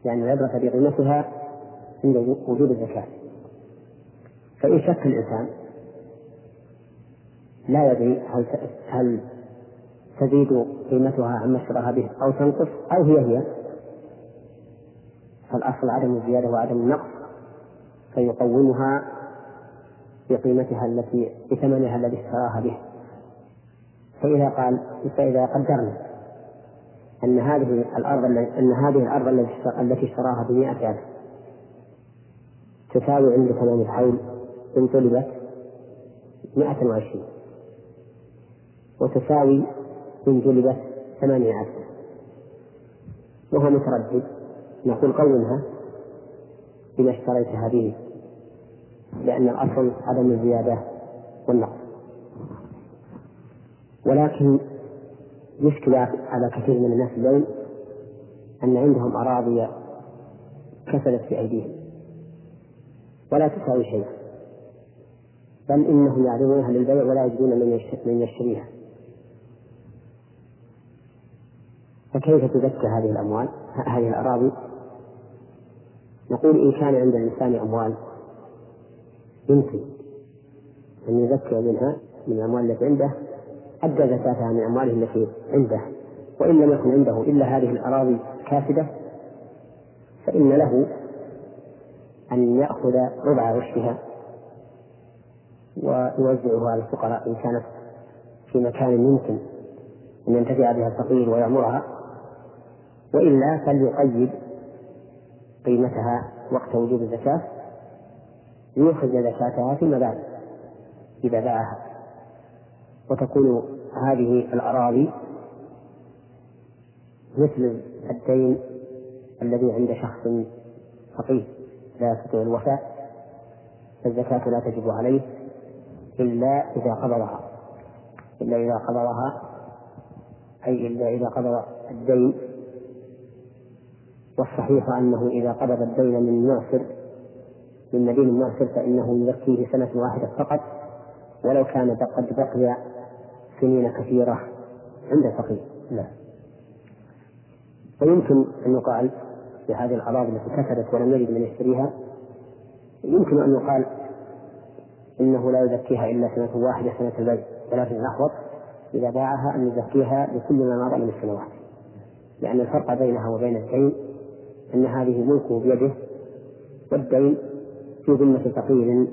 لأن يعني العبرة بقيمتها عند وجود الزكاة. فإن شك الإنسان لا يدري هل هل تزيد قيمتها عما اشتراها به أو تنقص أو هي هي. فالأصل عدم الزيادة وعدم النقص فيقومها بقيمتها التي بثمنها الذي اشتراها به. فإذا قال فإذا قدرنا أن هذه الأرض أن هذه الأرض التي اشتراها بمئة ألف تساوي عند تمام الحول إن طلبت مئة وعشرين وتساوي إن جلبت ثمانية عشر وهو متردد. نقول قومها بما اشتريتها به لأن الأصل عدم الزيادة والنقص. ولكن يشكل على كثير من الناس اليوم أن عندهم أراضي كسلت في أيديهم. ولا تساوي شيئا. بل إنهم يعرضونها للبيع ولا يجدون من يشتريها. فكيف تزكى هذه الأموال هذه الأراضي؟ نقول إن كان عند الإنسان أموال يمكن أن يزكي منها من الأموال التي عنده أدى زكاتها من أمواله التي عنده وإن لم يكن عنده إلا هذه الأراضي كافدة فإن له أن يأخذ ربع عشرها ويوزعها على الفقراء إن كانت في مكان يمكن أن ينتفع بها الفقير ويعمرها وإلا فليقيد قيمتها وقت وجوب الزكاة ليخرج زكاتها فيما بعد إذا باعها وتكون هذه الأراضي مثل الدين الذي عند شخص فقير لا يستطيع الوفاء فالزكاة لا تجب عليه إلا إذا قبضها. إلا إذا قبضها أي إلا إذا قبض الدين. والصحيح أنه إذا قبض الدين من معسر من مدين معسر فإنه يزكيه سنة واحدة فقط ولو كان قد بقي سنين كثيرة عند الفقير. لا ويمكن أن يقال في هذه الأراضي التي كسرت ولم يجد من يشتريها يمكن أن يقال إنه لا يزكيها إلا سنة واحدة سنة البيع ولكن الأحوط إذا باعها أن يزكيها لكل ما مضى من السنوات. لأن الفرق بينها وبين الدين أن هذه ملكه بيده والدين في ذمة فقير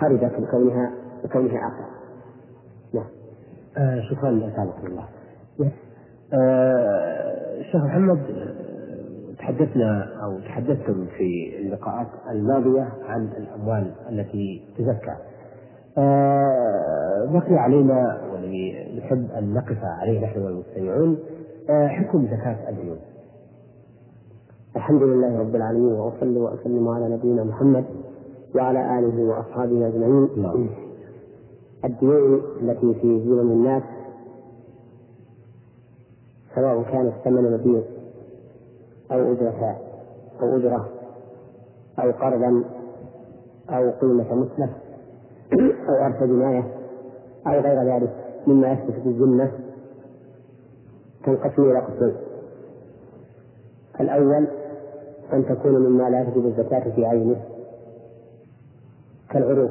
خرجت بكونها بكونها آخر نعم آه شكرا لك الله آه شيخ محمد تحدثنا أو تحدثتم في اللقاءات الماضية عن الأموال التي تزكى. آه بقي علينا والذي نحب أن نقف عليه نحن والمستمعون آه حكم زكاة الديون. الحمد لله رب العالمين وأصلي وأسلم على نبينا محمد وعلى آله وأصحابه أجمعين. نعم. الديون التي في ديون الناس سواء كانت ثمن مبيع أو أجرة أو أجرة أو قرضا أو قيمة مسلف أو أرث جناية أو غير ذلك مما يثبت في الذمة تنقسم إلى قسمين الأول أن تكون مما لا تجب الزكاة في عينه كالعروض.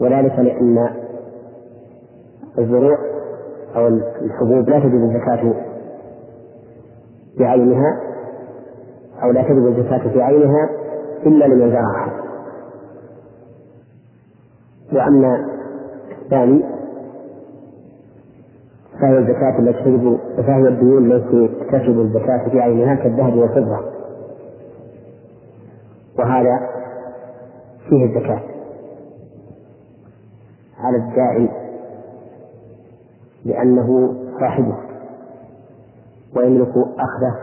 وذلك لأن الزروع أو الحبوب لا تجب الزكاة بعينها أو لا تجب الزكاة في عينها إلا لمن زرعها. وأما الثاني فهي الزكاة التي تجب فهي الديون التي تجب الزكاة في عينها كالذهب والفضة. وهذا فيه الزكاة. على الداعي لأنه صاحبه ويملك أخذه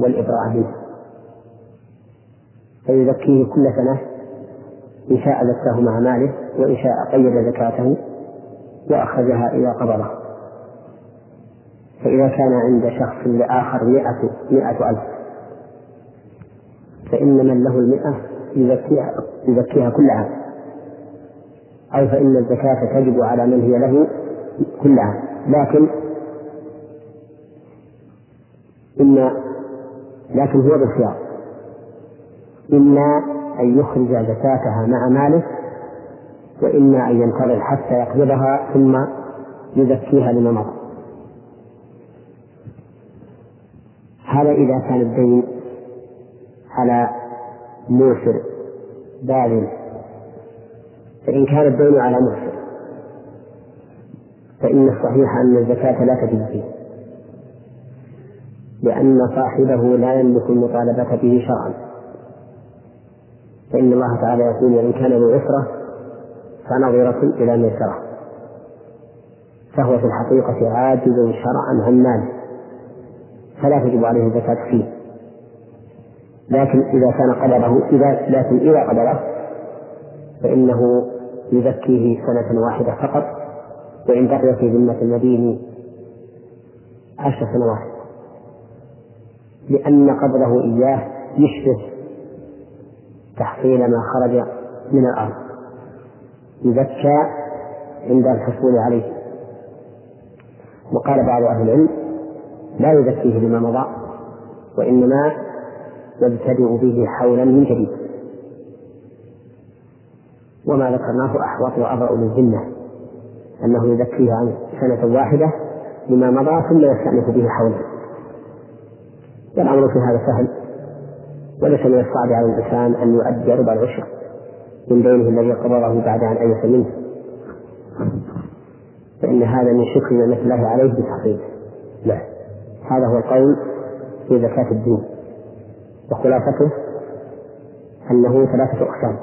والإبراء منه. فيزكيه كل سنة إن شاء زكاه مع ماله وإن شاء قيد زكاته وأخرجها إذا قبضه فإذا كان عند شخص لآخر مئة مئة ألف. فإن من له المئة يزكيها يزكيها كل عام أو فإن الزكاة تجب على من هي له كل عام لكن إما لكن هو بالخيار. إما أن يخرج زكاتها مع ماله وإما أن ينتظر حتى يقبضها ثم يزكيها لما مضى هذا إذا كان الدين على موسر باذل فإن كان الدين على موسر فإن الصحيح أن الزكاة لا تجب فيه. لأن صاحبه لا يملك المطالبة به شرعا. فإن الله تعالى يقول وإن كان ذو عسرة فنظرة إلى ميسرة فهو في الحقيقة عاجز شرعا عن ماله فلا تجب عليه الزكاة فيه. لكن إذا كان قدره إذا لكن إذا قدره فإنه يزكيه سنة واحدة فقط وإن بقي في ذمة المدين عشر سنوات. لأن قبضه إياه يشبه تحصيل ما خرج من الأرض. يزكى عند الحصول عليه. وقال بعض أهل العلم لا يزكيه لما مضى وإنما يبتدئ به حولا من جديد. وما ذكرناه أحوط وأبرأ للذمة أنه يزكيه عن سنة واحدة لما مضى ثم يستأنف به حولا. والأمر في هذا سهل وليس من الصعب على الإنسان أن يؤدي ربع العشر من دينه الذي قبضه بعد أن أيس منه. فإن هذا من شكر نعمة الله عليه بتحقيقه لا هذا هو القول في زكاة الدين. وخلاصته أنه ثلاثة أقسام.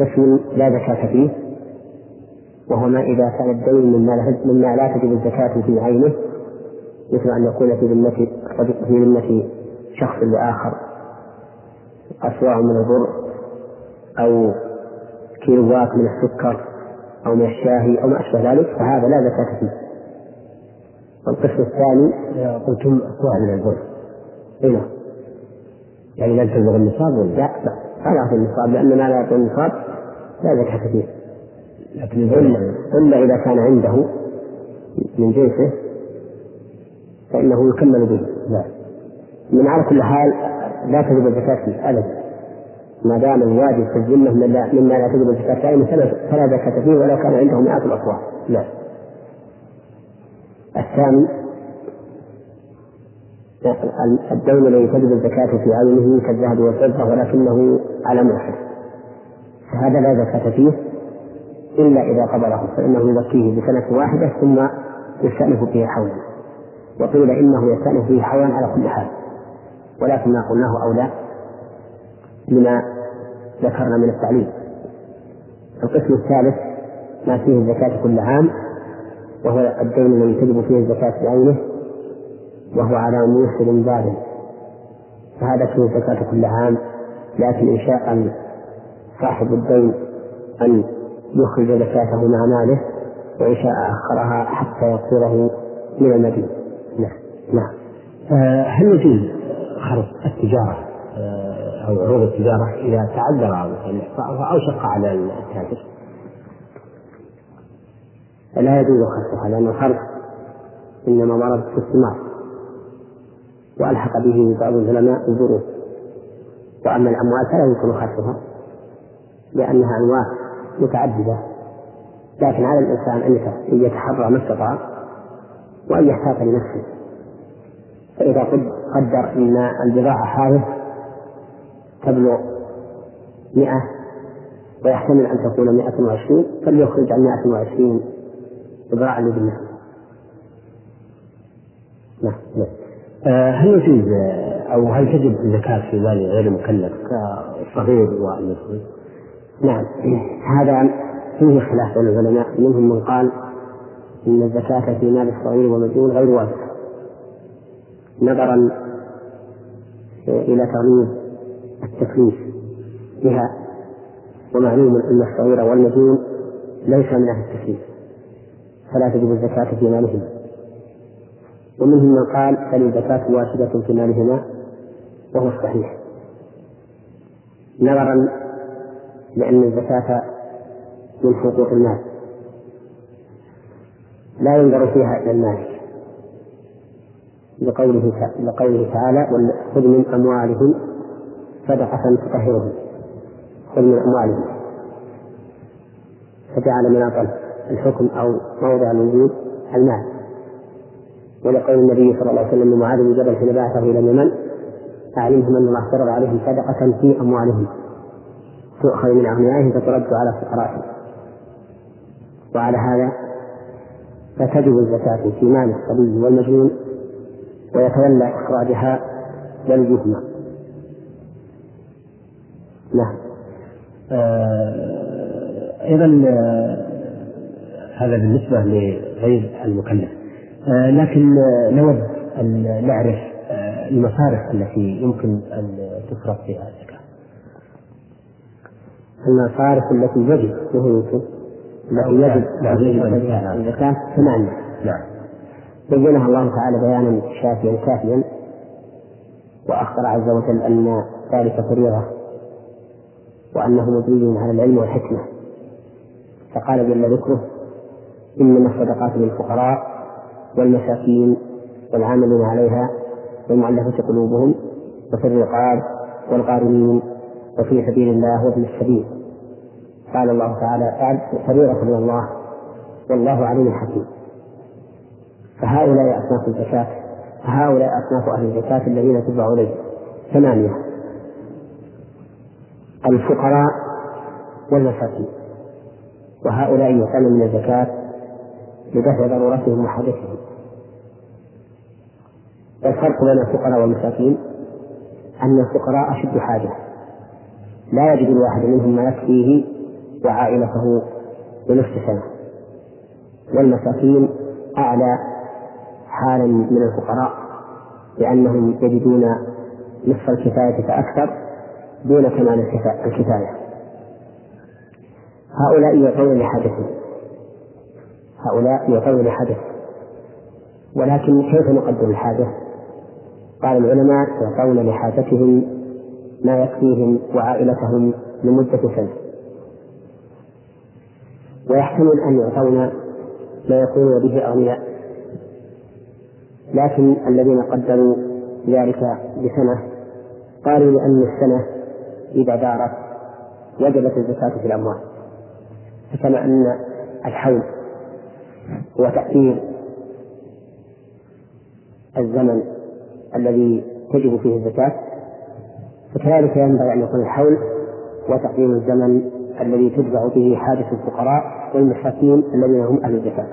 قسم لا زكاة فيه وهو ما إذا كان الدين مما, لا تجب الزكاة في عينه مثل أن يكون في ذمة في ذمة شخص لآخر أسواع من البر أو كيلوات من السكر أو من الشاهي أو ما أشبه ذلك فهذا لا زكاة فيه. والقسم الثاني قلتم أسواع من البر أي نعم. يعني لا تبلغ النصاب ولا؟ لا لا. لا النصاب لأن ما لا يعطي النصاب لا زكاة فيه لكن إلا إلا إذا كان عنده من جنسه فإنه يكمل به. لا. من على كل حال لا تجب الزكاة فيه أبدا. ما دام الواجب في الذمة مما لا تجب الزكاة فيه فلا زكاة فيه ولو كان عنده مئات الأصواع لا. الثاني الدين الذي تجب الزكاة في عينه كالذهب والفضة ولكنه على موحد. فهذا لا زكاة فيه إلا إذا قبضه فإنه يزكيه بسنة واحدة ثم يستأنف به حولا. وقيل إنه يستأنف به حولا على كل حال. ولكن ما قلناه أولى لما ذكرنا من التعليم القسم الثالث ما فيه الزكاة كل عام وهو الدين الذي تجب فيه الزكاة بعينه وهو على موسر بال فهذا فيه الزكاة كل عام لكن إن شاء صاحب الدين أن يخرج زكاته مع ماله وإن شاء أخرها حتى يقصره من المدينة نعم نعم. آه، هل يجوز خرج التجارة آه، أو عروض التجارة إذا تعذر أو شق على التاجر؟ لا يجوز خرجها لأن الخرج إنما ورد في الثمار وألحق به بعض العلماء الظروف. وأما الأموال فلا يمكن خرجها لأنها أنواع متعددة. لكن على الإنسان أن يتحرى ما استطاع وأن يحتاط لنفسه. فإذا قدر أن البضاعة هذه تبلغ مئة ويحتمل أن تكون مئة وعشرين فليخرج عن مئة وعشرين إبراء لذمته نعم نعم. آه، هل يجوز أو هل تجب الزكاة في مال غير المكلف كالصغير والمسؤول؟ نعم. هذا فيه خلاف بين العلماء. منهم من قال إن الزكاة في مال الصغير والمجنون غير واجبة نظرا إلى تغليظ التكليف بها ومعلوم أن الصغير والمجنون ليس من أهل التكليف. فلا تجب الزكاة في مالهما. ومنهم من قال بل الزكاة واجبة في مالهما وهو الصحيح. نظرا لأن الزكاة من حقوق المال. لا ينظر فيها إلى المالك لقوله لقوله تعالى خذ من أموالهم صدقة تطهرهم. خذ من أموالهم. فجعل مناط الحكم أو موضع الوجود المال. ولقول النبي صلى الله عليه وسلم لمعاذ بن جبل حين بعثه إلى اليمن أعلمهم أن الله فرض عليهم صدقة في أموالهم. تؤخذ من أغنيائهم فترد على فقرائهم. وعلى هذا فتجب الزكاة في مال الصبي والمجنون ويتولى إخراجها والدهما نعم. آه أيضا آه هذا بالنسبة لغير المكلف. آه لكن نود أن نعرف آه المصارف التي يمكن أن تصرف فيها الزكاة. المصارف التي يجب وهو يمكن التي يجب نعم يجب الزكاة. ثمانية نعم. بينها الله تعالى بيانا شافيا كافيا. وأخبر عز وجل أن ذلك فريضة. وأنه مبني على العلم والحكمة. فقال جل ذكره إنما الصدقات للفقراء والمساكين والعاملين عليها والمؤلفة قلوبهم وفي الرقاب والغارمين وفي سبيل الله وابن السبيل. قال الله تعالى فريضة من الله والله عليم حكيم. فهؤلاء أصناف الزكاة فهؤلاء أصناف أهل الزكاة الذين تتبع إليه ثمانية. الفقراء والمساكين. وهؤلاء يؤتون من الزكاة لدفع ضرورتهم وحاجتهم والفرق بين الفقراء والمساكين أن الفقراء أشد حاجة. لا يجد الواحد منهم ما يكفيه وعائلته لنصف سنة. والمساكين أعلى حالا من الفقراء لأنهم يجدون نصف الكفاية فأكثر دون كمال الكفاية. هؤلاء يعطون لحاجتهم. هؤلاء يعطون لحاجة ولكن كيف نقدر الحاجة؟ قال العلماء يعطون لحاجتهم ما يكفيهم وعائلتهم لمدة سنة. ويحتمل أن يعطون ما يكون به أغنياء. لكن الذين قدروا ذلك بسنة قالوا لأن السنة إذا دارت وجبت الزكاة في الأموال. فكما أن الحول هو تأثير الزمن الذي تجب فيه الزكاة فكذلك ينبغي أن يكون الحول وتقديم الزمن الذي تتبع به حاجة الفقراء والمساكين الذين هم أهل الزكاة.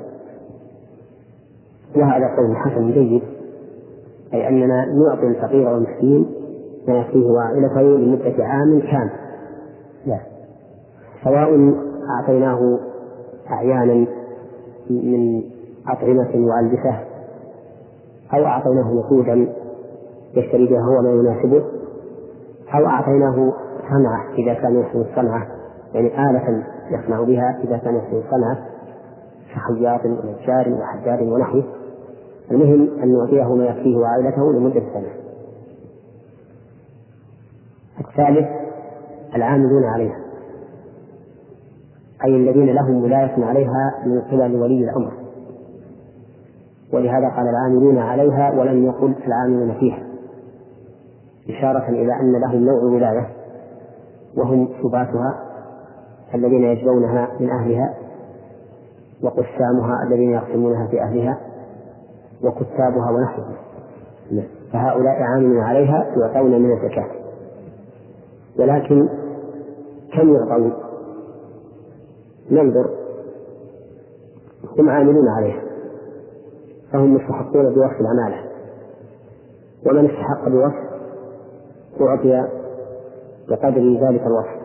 وهذا قول حسن جيد أي أننا نعطي الفقير والمسكين ما يكفيه وعائلته لمدة عام كامل. لا. سواء أعطيناه أعيانا من أطعمة وألبسة أو أعطيناه نقودا يشتري بها هو ما يناسبه أو أعطيناه صنعة إذا كان يحسن الصنعة يعني آلة يصنع بها إذا كان يحسن الصنعة كخياط ونجار وحجار ونحوه. المهم أن نعطيه ما يكفيه وعائلته لمدة سنة. الثالث العاملون عليها. أي الذين لهم ولاية عليها من قبل ولي الأمر. ولهذا قال العاملون عليها ولم يقل العاملون فيها. إشارة إلى أن لهم نوع ولاية وهم سباتها الذين يجبونها من أهلها وقسامها الذين يقسمونها في أهلها وكتابها ونحوهم فهؤلاء عاملون عليها يعطون من الزكاة. ولكن كم يعطون؟ ننظر هم عاملون عليها فهم مستحقون بوصف العمالة. ومن استحق بوصف أعطي بقدر ذلك الوصف.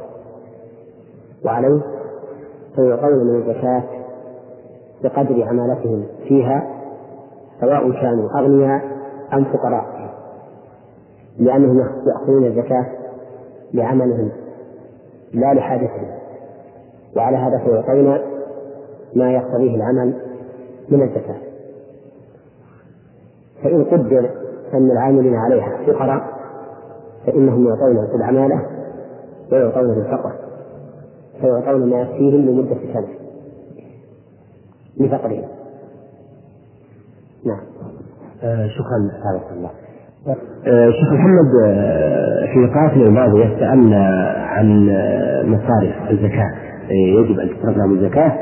وعليه فيعطون من الزكاة بقدر عمالتهم فيها سواء كانوا أغنياء أم فقراء. لأنهم يأخذون الزكاة لعملهم لا لحاجتهم. وعلى هذا فيعطون ما يقتضيه العمل من الزكاة. فإن قدر أن العاملين عليها فقراء فإنهم يعطون العمالة ويعطون بالفقر فيعطون ما يكفيهم لمدة سنة لفقرهم. نعم. آه شكرا. حفظك الله شيخ محمد آه في لقاءاتنا الماضية سألنا عن آه، مصارف الزكاة. يجب أن تصرف لهم الزكاة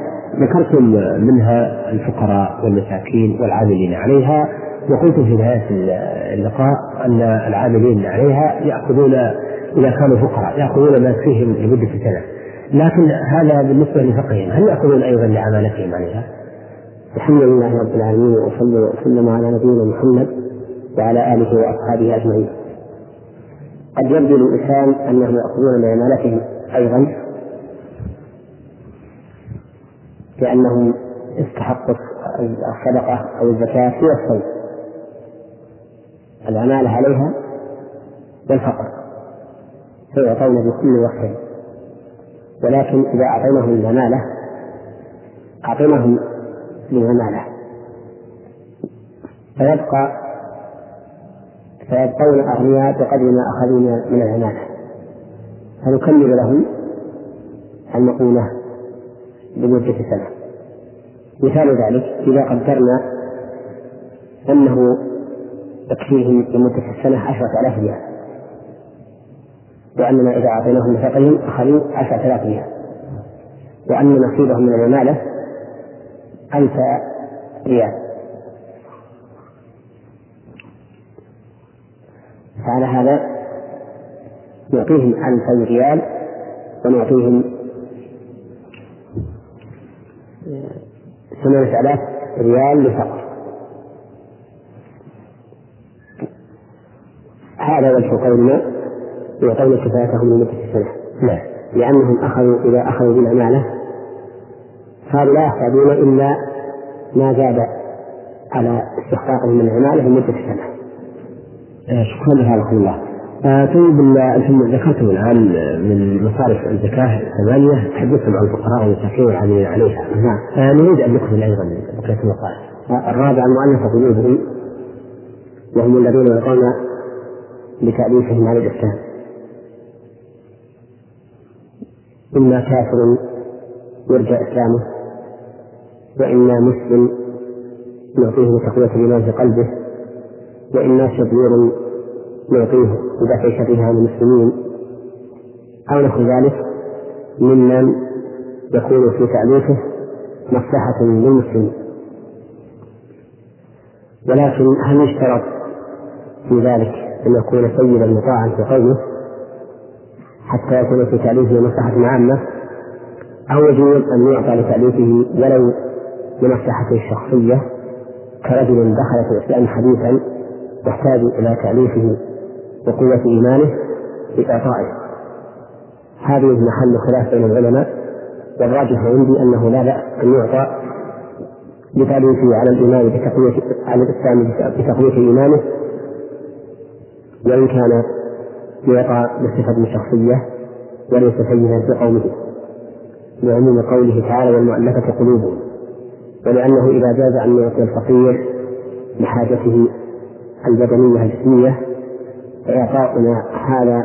ذكرتم منها الفقراء والمساكين والعاملين عليها وقلتم في نهاية اللقاء أن العاملين عليها يأخذون إذا كانوا فقراء يأخذون ما يكفيهم لمدة سنة لكن هذا بالنسبة لفقرهم هل يأخذون أيضا لعمالتهم عليها؟ الحمد لله رب العالمين وصلى وسلم على نبينا محمد وعلى آله وأصحابه أجمعين قد يبدو للإنسان أنهم يأخذون لعمالتهم أيضا لأنهم استحقوا الصدقة أو الزكاة في وصفين العمالة عليها والفقر. فيعطون بكل وصف ولكن إذا أعطيناهم العمالة أعطيناهم للعمالة. فيبقى فيبقون أغنياء بقدر ما أخذوا من العمالة. فنكمل لهم المؤونة لمدة سنة. مثال ذلك إذا قدرنا أنه يكفيهم لمدة السنة عشرة آلاف ريال. وأننا إذا أعطيناهم نفقهم أخذوا عشرة آلاف ريال. وأن نصيبهم من العمالة ألف ريال. فعلى هذا نعطيهم ألف ريال ونعطيهم ثمانية آلاف ريال لفقر هذا وجه قولنا يعطون كفايتهم لمدة سنة نعم لأنهم أخذوا إذا أخذوا بالعمالة صاروا لا يحتاجون إلا ما زاد على استحقاقهم من العمالة لمدة سنة. آه، شكرا لك الله. طيب ذكرتم الان من مصارف الزكاة ثمانيه تحدثتم عن الفقراء والمساكين والعاملين عليها. نعم. آه نريد أن نكمل أيضا بقية المصارف. آه الرابع المؤلفه قلوبهم وهم الذين يقوم بتأليفهم على الإسلام إما كافر يرجى إسلامه وإما مسلم نعطيه تقوية الإيمان في قلبه وإما شرير نعطيه بدفع شره عن المسلمين. أو نحو ذلك ممن يكون في تأليفه مصلحة للمسلمين ولكن هل يشترط في ذلك أن يكون سيدا مطاعا في قومه حتى يكون في تأليفه مصلحة عامة؟ أو يجوز أن يعطى لتأليفه ولو لمصلحته الشخصية كرجل دخل في الإسلام حديثا يحتاج إلى تأليفه وقوة إيمانه بإعطائه. هذه محل خلاف بين العلماء والراجح عندي أنه لا بأس أن يعطى بتأليفه على الإيمان بتقوية على الإسلام بتقوية إيمانه وإن كان يعطى بصفة شخصية وليس سيدا في قومه لعموم قوله تعالى والمؤلفة قلوبهم ولأنه إذا جاز أن يعطي الفقير لحاجته البدنية الجسمية فإعطاؤنا هذا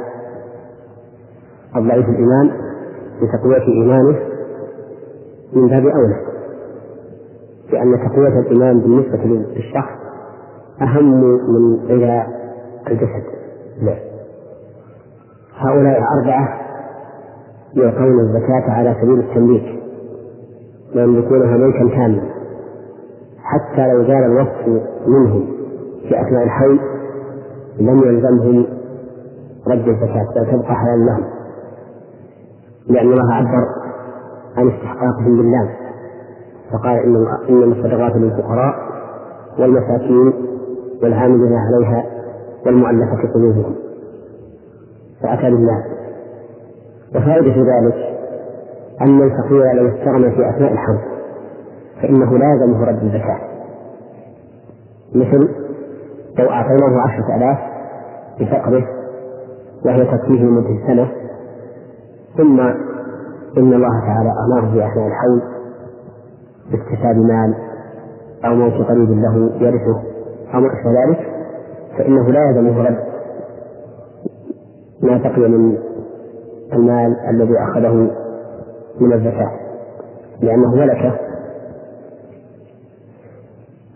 الضعيف الإيمان لتقوية إيمانه من باب أولى. لأن تقوية الإيمان بالنسبة للشخص أهم من غذاء الجسد. لا. هؤلاء الأربعة يعطون الزكاة على سبيل التمليك ويملكونها ملكا كاملا حتى لو زال الوصف منهم في أثناء الحول لم يلزمهم رد الزكاة بل تبقى حلالا لهم لأن الله عبر عن استحقاقهم بالله. فقال إن إنما الصدقات للفقراء والمساكين والعاملين عليها والمؤلفة قلوبهم. فأتى بالله. وفائدة ذلك أن الفقير لو استغنى في أثناء الحرب فإنه لا يلزمه رد الزكاة مثل لو أعطيناه عشرة آلاف بفقره وهي تكفيه لمدة سنة ثم إن الله تعالى أمره في أثناء الحول باكتساب مال أو موت قريب له يرثه أو ما أشبه ذلك فإنه لا يلزمه رد. ما بقي من المال الذي أخذه من الزكاة لأنه ملكة.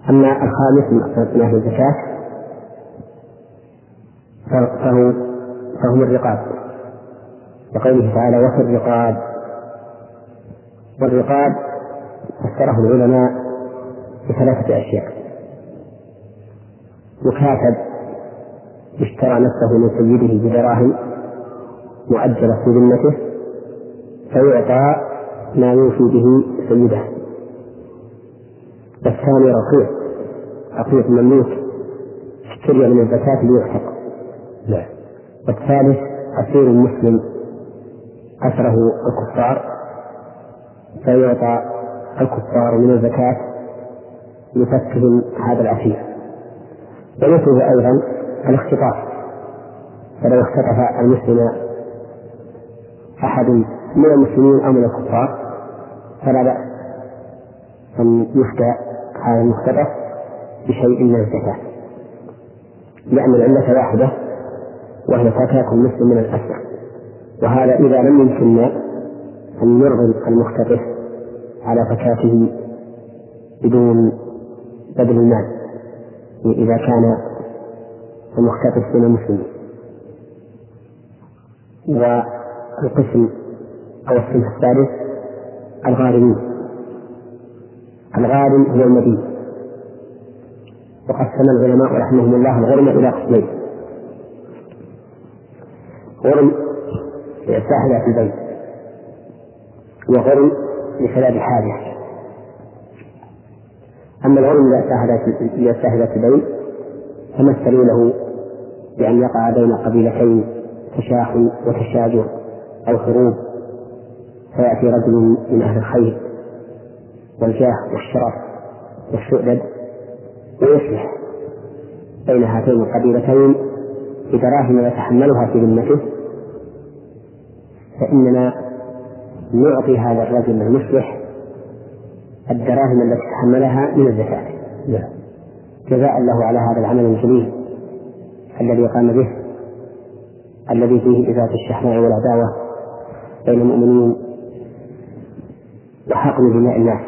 أما الخامس من أهل الزكاة فهو فهم الرقاب. لقوله تعالى وفي الرقاب. والرقاب فسره العلماء بثلاثة أشياء. مكاتب اشترى نفسه من سيده بدراهم مؤجلة في ذمته فيعطى ما يوفي به سيده. والثاني رقيق رقيق مملوك اشتري من الزكاة ليعتق نعم والثالث أسير مسلم أسره الكفار فيعطى الكفار من الزكاة لفكهم هذا الأسير ومثله أيضا الاختطاف. فلو اختطف المسلم أحد من المسلمين أو من الكفار فلا بأس أن يفتى هذا المختطف بشيء من الزكاة. لأن العلة واحدة وهي فتاة المسلم من الأسماء وهذا إذا لم يمكننا أن نرغم المختطف على فكاته بدون بذل المال إذا كان المختطف من المسلمين. والقسم أو الصنف الثالث الغارمين. الغارم هو المدين. وقسم العلماء رحمهم الله الغرم إلى قسمين. غرم لساحة البيت وغرم لسبب الحاجة أما الغرم إذا شاهدت البيت فمثلوا له بأن يقع بين قبيلتين تشاحن وتشاجر أو حروب. فيأتي رجل من أهل الخير والجاه والشرف والسؤدد ويصلح بين هاتين القبيلتين بدراهم يتحملها في ذمته فإننا نعطي هذا الرجل المصلح الدراهم التي تحملها من الزكاة نعم. جزاء له على هذا العمل الجليل الذي قام به الذي فيه إزالة الشحناء والعداوة بين المؤمنين وحقن دماء الناس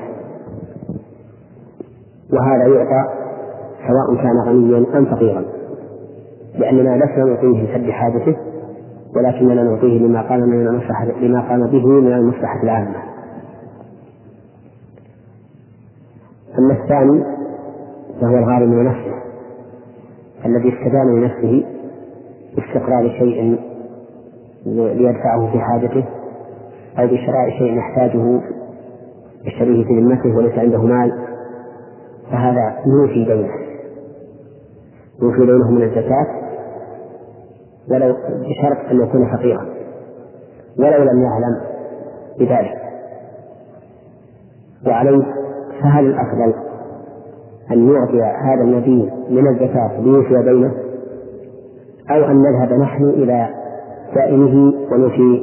وهذا يعطى سواء كان غنيا أم فقيرا لأننا لسنا نعطيه لسد حاجته ولكننا نعطيه لما قام من المصلحة لما قام به من المصلحة العامة. أما الثاني فهو الغارم لنفسه الذي استدان لنفسه باستقرار شيء ليدفعه في حاجته أو بشراء شيء يحتاجه يشتريه في ذمته وليس عنده مال فهذا يوفي دينه يوفي دينه من الزكاة ولو بشرط أن يكون فقيرا ولو لم يعلم بذلك. وعليه فهل الأفضل أن يعطي هذا النبي من الزكاة ليوفي دينه أو أن نذهب نحن إلى دائمه ونوفي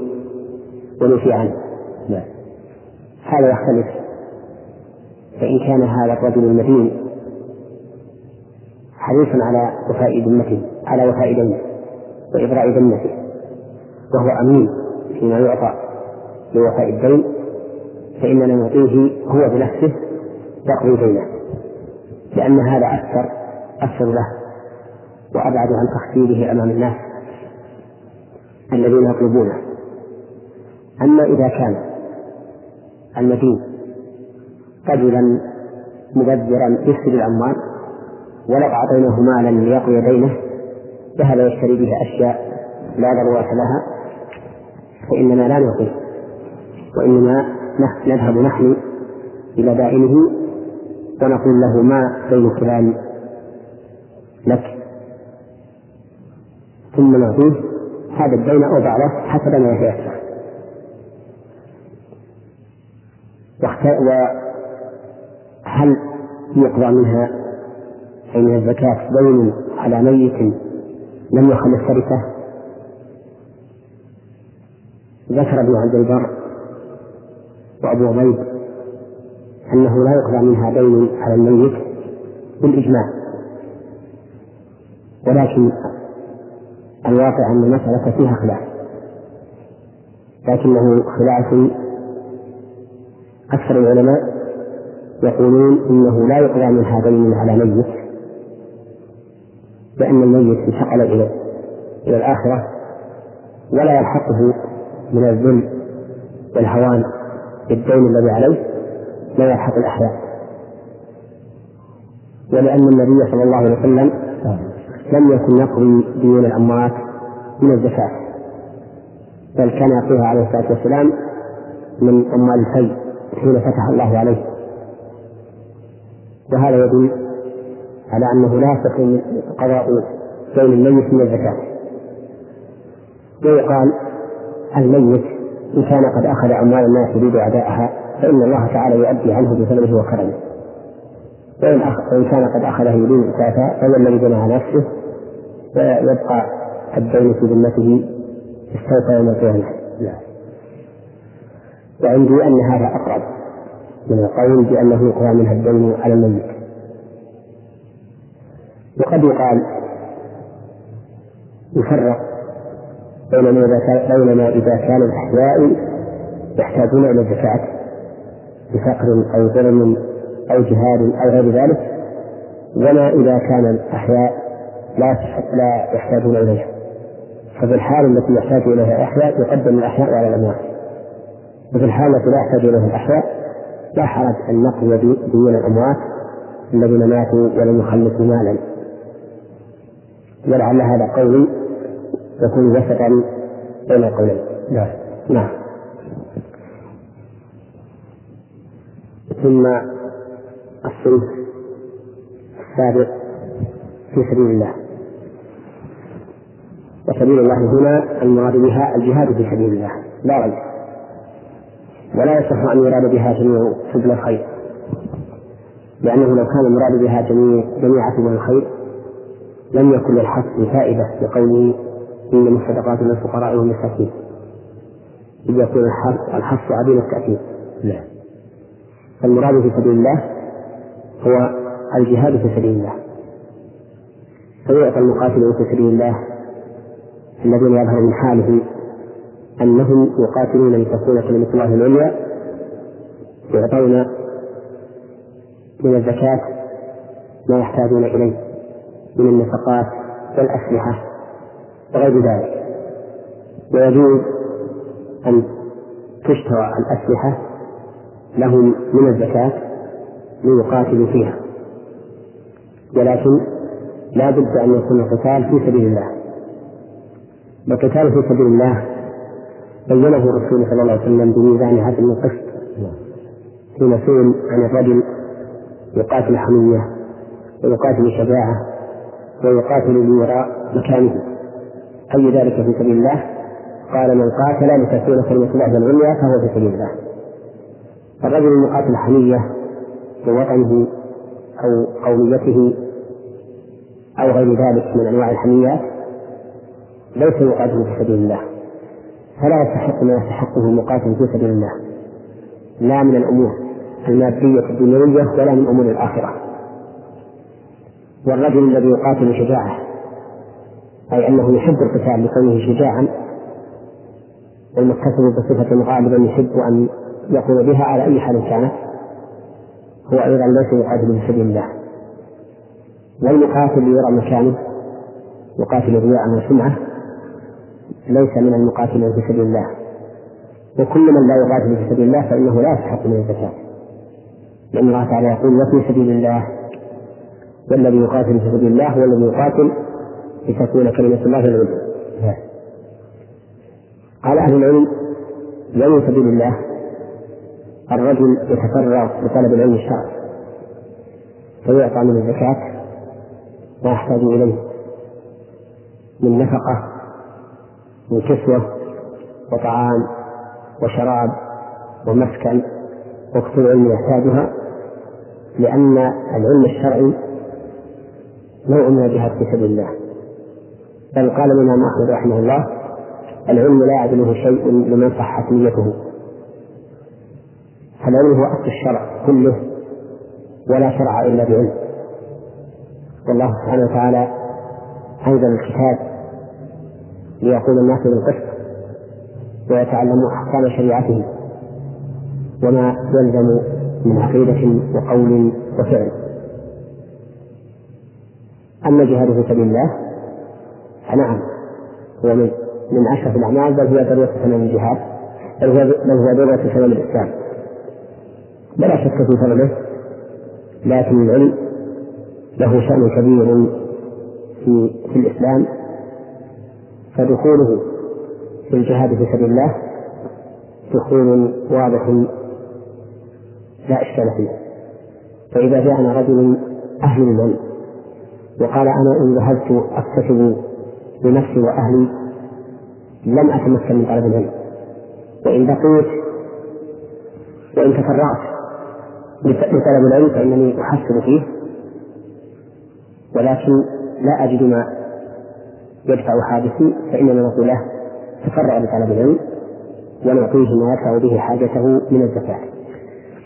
ونوفي عنه؟ لا. هذا يختلف. فإن كان هذا الرجل المدين حريصا على وفاء ذمته على وفاء دينه. وإبراء ذمته وهو أمين فيما يعطى لوفاء الدين فإننا نعطيه هو بنفسه يقضي دينه. لأن هذا أكثر أكثر له وأبعد عن تخفيضه أمام الناس الذين يطلبونه. أما إذا كان المدين رجلا مبذرا يفسد الأموال ولو أعطيناه مالا ليقضي دينه ذهب يشتري به أشياء لا ضرورة لها فإننا لا نعطيه وإنما نذهب نحن إلى دائمه ونقول له ما بين فلان لك؟ ثم نعطيه هذا الدين أو بعضه حسب ما يتيسر. وهل يقضى منها أي من الزكاة دين على ميت لم يخل التركة ذكر ابن عبد البر وأبو عبيد أنه لا يقضى منها دين على الميت بالإجماع. ولكن الواقع أن المسألة فيها خلاف. لكنه خلاف. أكثر العلماء يقولون إنه لا يقضى منها دين على ميت لأن الميت انتقل إلى إلى الآخرة ولا يلحقه من الذل والهوان بالدين الذي عليه ما يلحق الأحياء. ولأن النبي صلى الله عليه وسلم لم يكن يقضي ديون الأموات من الزكاة بل كان يقضيها عليه الصلاة والسلام من أموال الحي حين فتح الله عليه. وهذا يدل على أنه لا يصح قضاء دين الميت من الزكاة. ويقال الميت إن كان قد أخذ أموال الناس يريد أداءها فإن الله تعالى يؤدي عنه بفضله وكرمه. وإن, كان قد أخذه يريد زكاة فهو الذي على نفسه؟ ويبقى الدين في ذمته استوفى يوم القيامة. لا وعندي أن هذا أقرب من القول بأنه يقضى منها الدين على الميت. وقد يقال يفرق بينما إذا بينما إذا كان الأحياء يحتاجون إلى الزكاة بفقر أو ظلم أو جهاد أو غير ذلك وما إذا كان الأحياء لا لا يحتاجون إليها. ففي الحال التي يحتاج إليها الأحياء يقدم الأحياء على الأموات. وفي الحال التي لا يحتاج إليها الأحياء لا حرج أن نقضي ديون الأموات الذين ماتوا ولم يخلصوا مالا. ولعل هذا قولي يكون وسطا بين القولين. نعم. نعم. ثم الصنف السابق في سبيل الله. وسبيل الله هنا المراد بها الجهاد في سبيل الله. لا ريب ولا يصح أن يراد بها جميع سبل الخير. لأنه لو كان المراد بها جميع جميع سبل الخير لم يكن للحث فائدة لقوله إنما الصدقات للفقراء والمساكين إذ يكون الحث الحث عديم التأكيد. لا فالمراد في سبيل الله هو الجهاد في سبيل الله. فيعطى المقاتل في سبيل الله الذين يظهر من حاله أنهم يقاتلون لتكون كلمة الله العليا يعطون من الزكاة ما يحتاجون إليه. من النفقات والأسلحة وغير ذلك. ويجوز أن تشترى الأسلحة لهم من الزكاة ليقاتلوا فيها. ولكن لا بد أن يكون القتال في سبيل الله. والقتال في سبيل الله بينه الرسول صلى الله عليه وسلم بميزان عدل القسط حين سئل عن الرجل يقاتل حمية ويقاتل شجاعة ويقاتل لوراء مكانه. أي ذلك في سبيل الله؟ قال من قاتل لتكون كلمة الله العليا فهو في سبيل الله. الرجل المقاتل حمية لوطنه أو قوميته أو غير ذلك من أنواع الحميات ليس يقاتل في سبيل الله. فلا يستحق ما يستحقه المقاتل في سبيل الله. لا من الأمور المادية الدنيوية ولا من أمور الآخرة. والرجل الذي يقاتل شجاعة أي أنه يحب القتال لكونه شجاعا والمكتسب بصفة غالبا يحب أن يقوم بها على أي حال كانت هو أيضا ليس يقاتل في سبيل الله. والمقاتل ليرى مكانه يقاتل رياء وسمعة ليس من المقاتلين في سبيل الله. وكل من لا يقاتل في سبيل الله فإنه لا يستحق من الزكاة لأن الله تعالى يقول وفي سبيل الله والذي يقاتل في سبيل الله هو الذي يقاتل لتكون كلمة الله العليا قال أهل العلم يوم سبيل الله؟ الرجل يتفرغ لطلب العلم الشرعي فيعطى من الزكاة ما يحتاج إليه من نفقة من كسوة وطعام وشراب ومسكن وكتب العلم يحتاجها لأن العلم الشرعي نوع من الجهاد في سبيل الله. بل قال الإمام أحمد رحمه الله العلم لا يعدله شيء لمن صحت نيته فالعلم هو أصل الشرع كله ولا شرع إلا بعلم. والله سبحانه وتعالى أنزل الكتاب ليقول الناس بالقسط ويتعلموا أحكام شريعته وما يلزم من عقيدة وقول وفعل. أما الجهاد في سبيل الله فنعم هو من من أشرف الأعمال بل هي ذروة سنن الجهاد بل هو بل ذروة سنن الإسلام. ولا شك في فضله لكن العلم له شأن كبير في في الإسلام. فدخوله في الجهاد في سبيل الله دخول واضح لا إشكال فيه. فإذا جاءنا رجل أهل العلم وقال أنا إن ذهبت أكتسب لنفسي وأهلي لم أتمكن من طلب العلم وإن بقيت وإن تفرعت لطلب العلم فإنني أحسن فيه ولكن لا أجد ما يدفع حادثي فإننا نقول له تفرع لطلب العلم ونعطيه ما يدفع به حاجته من الزكاة.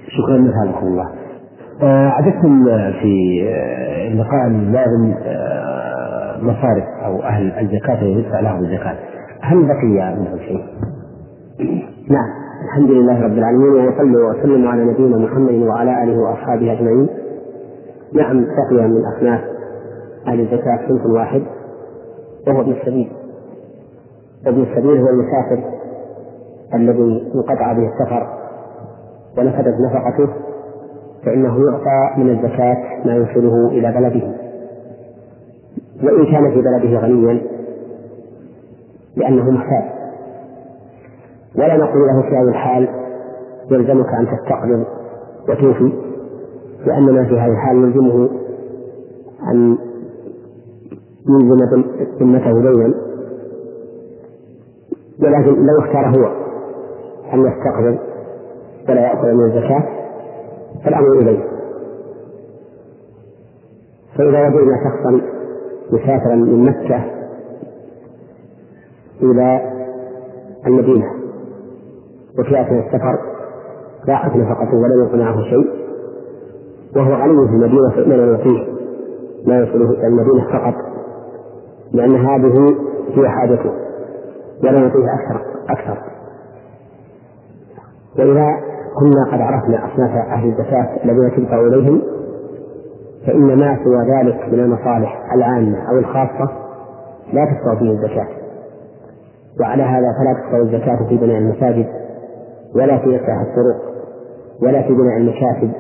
شكرا لك الله. آه عددتم في آه، اللقاء اللازم آه مصارف أو أهل الزكاة يدفع لهم الزكاة. هل بقي منهم شيء؟ نعم الحمد لله رب العالمين وصلى وسلم على نبينا محمد وعلى آله وأصحابه أجمعين. نعم بقي من أصناف أهل الزكاة صنف واحد وهو ابن السبيل وابن السبيل هو المسافر الذي انقطع به السفر ونفدت نفقته فإنه يعطى من الزكاة ما يوصله إلى بلده. وإن كان في بلده غنيا لأنه محتاج. ولا نقول له في هذه الحال يلزمك أن تستقبل وتوفي لأننا في هذه الحال يلزمه أن يلزم ذمته دينا ولكن لو اختار هو أن يستقبل ولا يأكل من الزكاة. فالأمر إليه فإذا وجدنا شخصا مسافرا من مكة إلى المدينة وفي السفر ضاعت نفقته ولم يكن معه شيء وهو غني في المدينة فإننا نعطيه ما يصله إلى المدينة فقط لأن هذه هي حاجته ولا نعطيه أكثر أكثر. وإذا كنا قد عرفنا أصناف أهل الزكاة الذين تدفع إليهم فإن ما سوى ذلك من المصالح العامة أو الخاصة لا تدفع فيه الزكاة. وعلى هذا فلا تدفع الزكاة في بناء المساجد ولا في إصلاح الطرق ولا في بناء المكاتب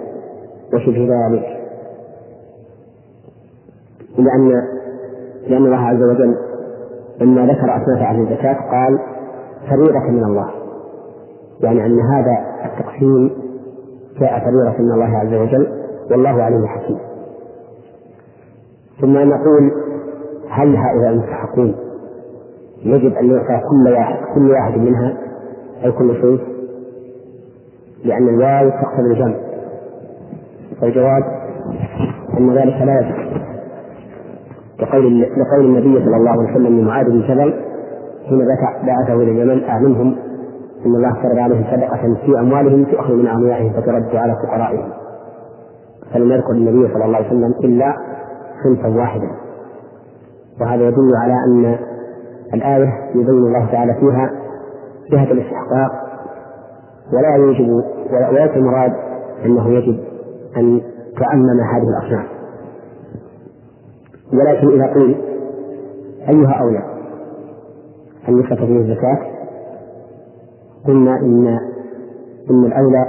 وشبه ذلك. لأن لأن الله عز وجل لما ذكر أصناف أهل الزكاة قال فريضة من الله. يعني أن هذا التقسيم جاء فريضة من الله عز وجل والله عليم حكيم. ثم نقول هل هؤلاء المستحقون يجب أن يعطى كل واحد كل واحد منها أي كل شيء لأن الواو تقتضي الجمع. فالجواب أن ذلك لا يجب لقول لقول النبي صلى الله عليه وسلم لمعاذ بن جبل حين بعثه إلى اليمن أعلمهم أن الله فرض عليهم صدقة في أموالهم تؤخذ من أغنيائهم فترد على فقرائهم. فلم يذكر النبي صلى الله عليه وسلم إلا صنفا واحدا. وهذا يدل على أن الآية يبين الله تعالى فيها جهة الاستحقاق ولا يوجب وليس المراد أنه يجب أن تعمم هذه الأصناف. ولكن إذا قيل أيها أولى أن يصرف فيه الزكاة قلنا إن إن الأولى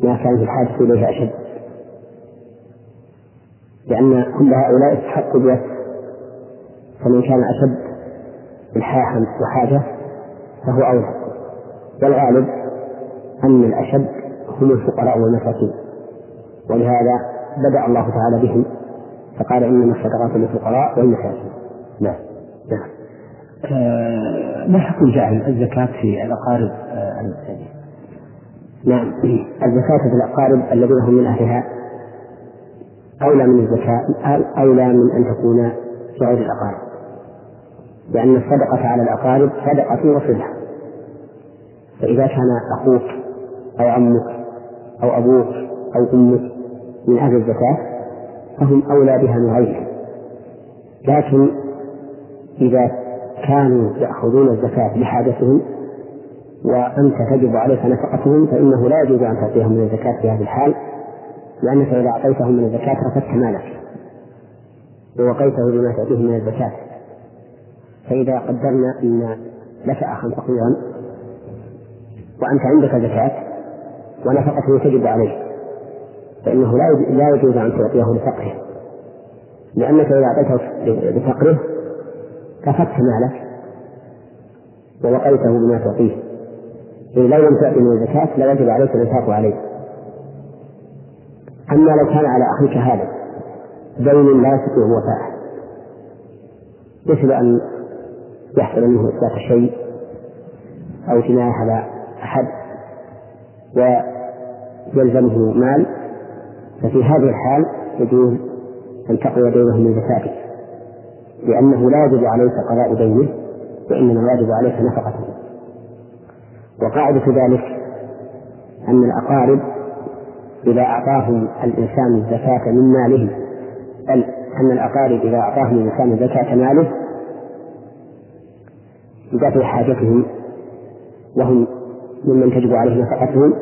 ما كان في الحاجة إليه أشد. لأن كل هؤلاء استحقوا بيت فمن كان أشد إلحاحا وحاجة فهو أولى. والغالب أن الأشد هم الفقراء والمساكين. ولهذا بدأ الله تعالى بهم فقال إنما الصدقات للفقراء والمساكين. نعم. نعم. ما حكم جعل الزكاة في الأقارب آه، المحتاجين؟ نعم. الزكاة في الأقارب الذين هم من أهلها أولى من الزكاة أولى من أن تكون في غير الأقارب. لأن الصدقة على الأقارب صدقة وصلة فإذا كان أخوك أو عمك أو أبوك أو أمك من أهل الزكاة فهم أولى بها من غيرهم. لكن إذا كانوا يأخذون الزكاة لحاجتهم وأنت تجب عليك نفقتهم فإنه لا يجوز أن تعطيهم من الزكاة في هذه الحال لأنك إذا أعطيتهم من الزكاة رفدت مالك ووقيته بما تعطيه من الزكاة. فإذا قدرنا أن لك أخا فقيرا وأنت عندك زكاة ونفقته تجب عليه فإنه لا لا يجوز أن تعطيه لفقره. لأنك إذا أعطيته لفقره كفت مالك ووقيته بما تعطيه. إذ لو لم تأتي من الزكاة لوجب عليك الإنفاق عليه. أما لو كان على أخيك هذا دين لا يستطيع وفاءه مثل أن يحصل منه إثبات شيء أو جناية على أحد ويلزمه مال ففي هذه الحال يجوز أن تقضي دينه من زكاته. لأنه لا يجب عليك قضاء دينه وإنما يجب عليك نفقته وقاعدة ذلك أن الأقارب إذا أعطاهم الإنسان الزكاة من ماله بل أن الأقارب إذا أعطاهم الإنسان زكاة ماله لدفع حاجتهم وهم ممن تجب عليه نفقتهم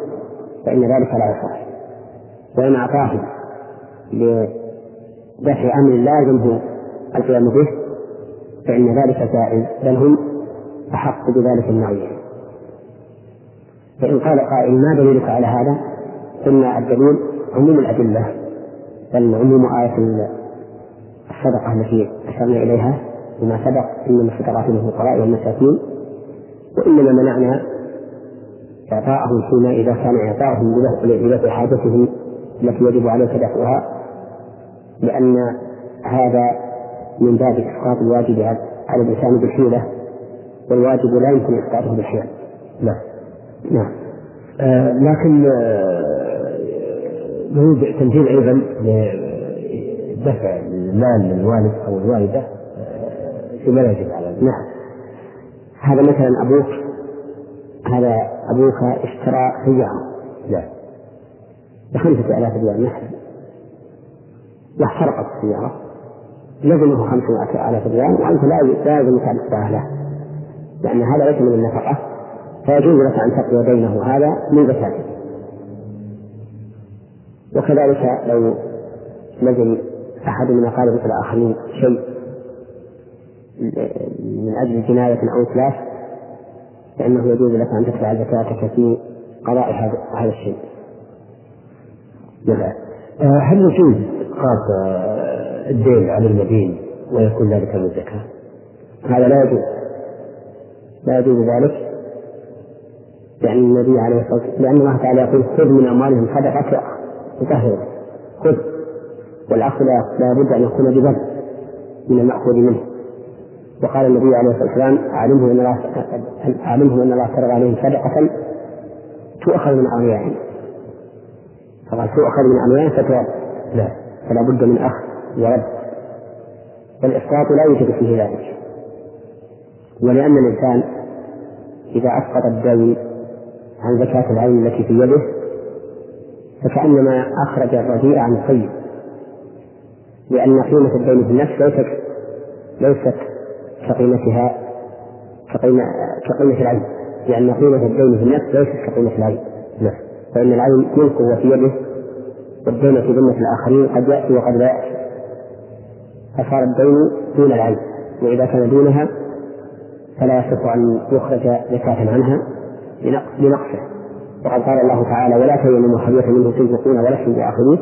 فإن ذلك لا يصح. وإن أعطاهم لدفع أمر لا يلزمه القيام به فإن ذلك جائز بل هم أحق بذلك النوعين فإن قال قائل ما دليلك على هذا؟ قلنا الدليل عموم الأدلة بل عموم آية الصدقة التي أشرنا إليها بما سبق إنما الصدقات للفقراء والمساكين وإنما منعنا إعطاءهم فيما إذا كان إعطاءهم لدفع حاجتهم التي يجب عليك دفعها لأن هذا من باب إسقاط الواجب على الإنسان بالحيلة والواجب لا يمكن إسقاطه بالحيلة. نعم. نعم. آه لكن آه نريد تمثيل أيضا لدفع المال للوالد أو الوالدة آه فيما لا يجب على نعم. هذا مثلا أبوك هذا أبوك اشترى سيارة نعم. بخمسة آلاف ريال مثلا واحترقت السيارة. لزمه خمسة آلاف ريال وأنت لا لازمك أن تدفع له لأن هذا ليس من النفقة فيجوز لك أن تقضي دينه هذا من زكاته وكذلك لو لزم أحد من أقاربك الآخرين شيء من أجل جناية أو إتلاف فإنه يجوز لك أن تدفع زكاتك في قضاء هذا الشيء. نعم. هل يجوز إسقاط الدين على المدين ويكون ذلك من الزكاة؟ هذا لا يجوز. لا يجوز ذلك. لأن النبي عليه الصلاة والسلام لأن الله تعالى يقول خذ من أموالهم صدقة تطهر خذ. والأخذ لا بد أن يكون بذل من المأخوذ منه. وقال النبي عليه الصلاة والسلام أعلمه أن الله أعلمه أن الله فرض عليهم صدقة تؤخذ من أغنيائهم. فقال تؤخذ من أغنيائهم؟ فترد لا فلا بد من أخذ. ورد والإسقاط لا يوجد فيه ذلك. ولأن الإنسان إذا أسقط الدين عن زكاة العين التي في يده فكأنما أخرج الرديء عن الطيب. لأن قيمة الدين في النفس ليست ليست كقيمتها كقيمة كقيمة العين. لأن قيمة الدين في النفس ليست كقيمة العين. نعم. فإن العين ملكه وفي يده والدين في ذمة الآخرين قد يأتي وقد لا يأتي. فصار الدين دون العين وإذا كان دونها فلا يصح أن يخرج زكاة عنها لنقصه. وقد قال الله تعالى ولا تيمموا خبيثا منه تنفقون ولستم بآخذيه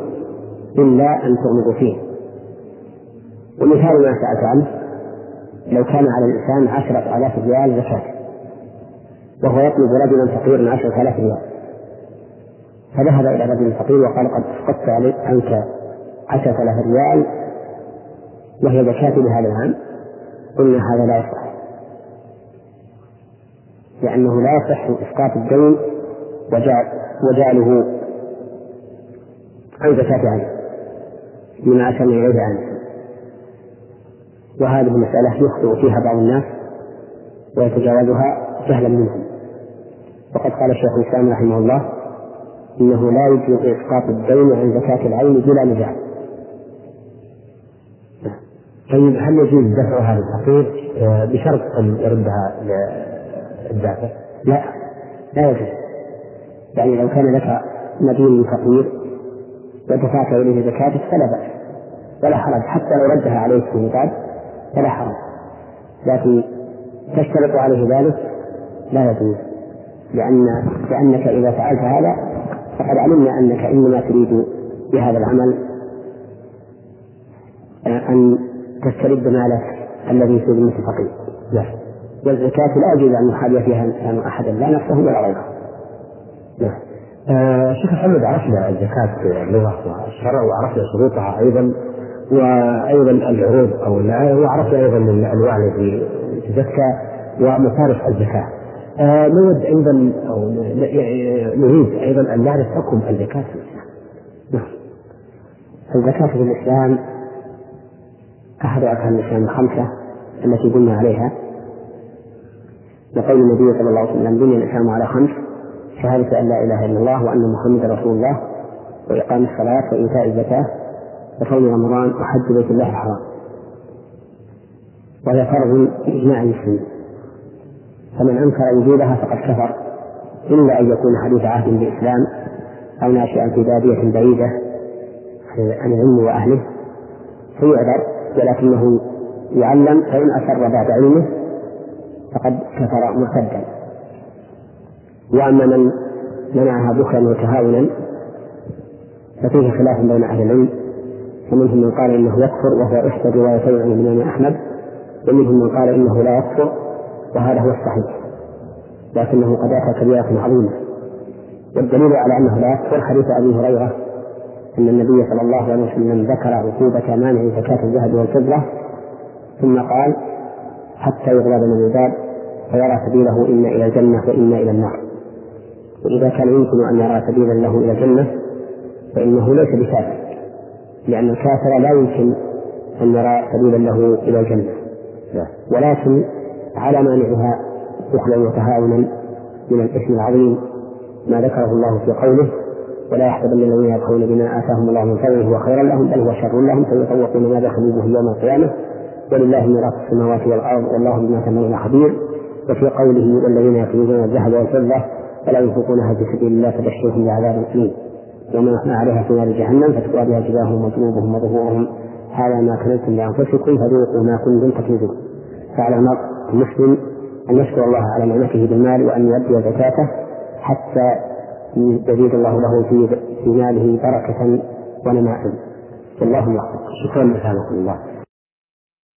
إلا أن تغمضوا فيه. ومثال ما سألت عنه لو كان على الإنسان عشرة آلاف ريال زكاة وهو يطلب رجلا فقيرا عشرة آلاف ريال. فذهب إلى رجل فقير وقال قد أسقطت عنك عشرة آلاف ريال وهي زكاة لهذا العام قلنا هذا لا يصح. لأنه لا يصح إسقاط الدين وجعله عن زكاة عين بما أشرنا إليه عنه وهذه المسألة يخطئ فيها بعض الناس ويتجاوزها جهلا منهم. وقد قال شيخ الإسلام رحمه الله إنه لا يجوز إسقاط الدين عن زكاة العين بلا نزاع طيب هل يجوز دفعها للفقير آه، بشرط أن يردها للدافع؟ لا لا يجوز. يعني لو كان لك مدين فقير ودفعت إليه زكاتك فلا بأس. ولا حرج. حتى لو ردها عليك في نقاب فلا حرج. لكن تشترط عليه ذلك لا يجوز. لأن لأنك إذا فعلت هذا فقد علمنا أنك إنما تريد بهذا العمل أن تسترد مالك الذي في ذمة الفقير نعم. والزكاة لا يجوز أن يحابي فيها أحدا لا نفسه ولا غيره. نعم. آه شيخ محمد عرفنا الزكاة اللغة والشرع وعرفنا شروطها أيضا وأيضا العروض أو وعرفنا أيضا الأنواع التي تزكى ومصارف الزكاة. آه نود أيضا أو نريد أيضا أن نعرف حكم الزكاة في الإسلام. نعم. الزكاة في الإسلام أحد أركان الإسلام الخمسة التي قلنا عليها. لقول النبي صلى الله عليه وسلم بني الإسلام على خمس شهادة أن لا إله إلا الله وأن محمدا رسول الله وإقام الصلاة وإيتاء الزكاة وصوم رمضان وحج بيت الله الحرام. وهي فرض بإجماع المسلمين. فمن أنكر وجودها فقد كفر إلا أن يكون حديث عهد بالإسلام أو ناشئا في بادية بعيدة عن العلم وأهله فيعذر. ولكنه يعلم فإن أسر بعد علمه فقد كفر مرتدا وأما من منعها بخلا وتهاونا ففيه خلاف بين أهل العلم فمنهم من قال إنه يكفر وهو إحدى روايتين عن الإمام أحمد ومنهم من قال إنه لا يكفر وهذا هو الصحيح لكنه قد أتى كبيرة عظيمة. والدليل على أنه لا يكفر حديث أبي هريرة أن النبي صلى الله عليه وسلم ذكر عقوبة مانع زكاة الذهب والفضة ثم قال حتى يغلب من الباب فيرى سبيله إما إلى الجنة وإما إلى النار. وإذا كان يمكن أن يرى سبيلا له إلى الجنة فإنه ليس بكافر لأن الكافر لا يمكن أن يرى سبيلا له إلى الجنة. ولكن على مانعها بخلا وتهاونا من الإثم العظيم ما ذكره الله في قوله ولا يحسبن الذين يبخلون بما آتاهم الله من فضله هو خيرا لهم بل هو شر لهم سيطوقون ما بخلوا به يوم القيامة. ولله ميراث السماوات والأرض والله بما تعملون خبير. وفي قوله والذين يكنزون الذهب والفضة ولا ينفقونها في سبيل الله فبشرهم بعذاب أليم. يوم يحمى عليها في نار جهنم فتكوى بها جباههم وجنوبهم وظهورهم. هذا ما كنزتم لأنفسكم فذوقوا ما كنتم تكنزون. فعلى المسلم أن يشكر الله على نعمته بالمال وأن يؤدي زكاته حتى يزيد الله له في في ماله بركة ونماء. والله يحفظ شكرا لك الله.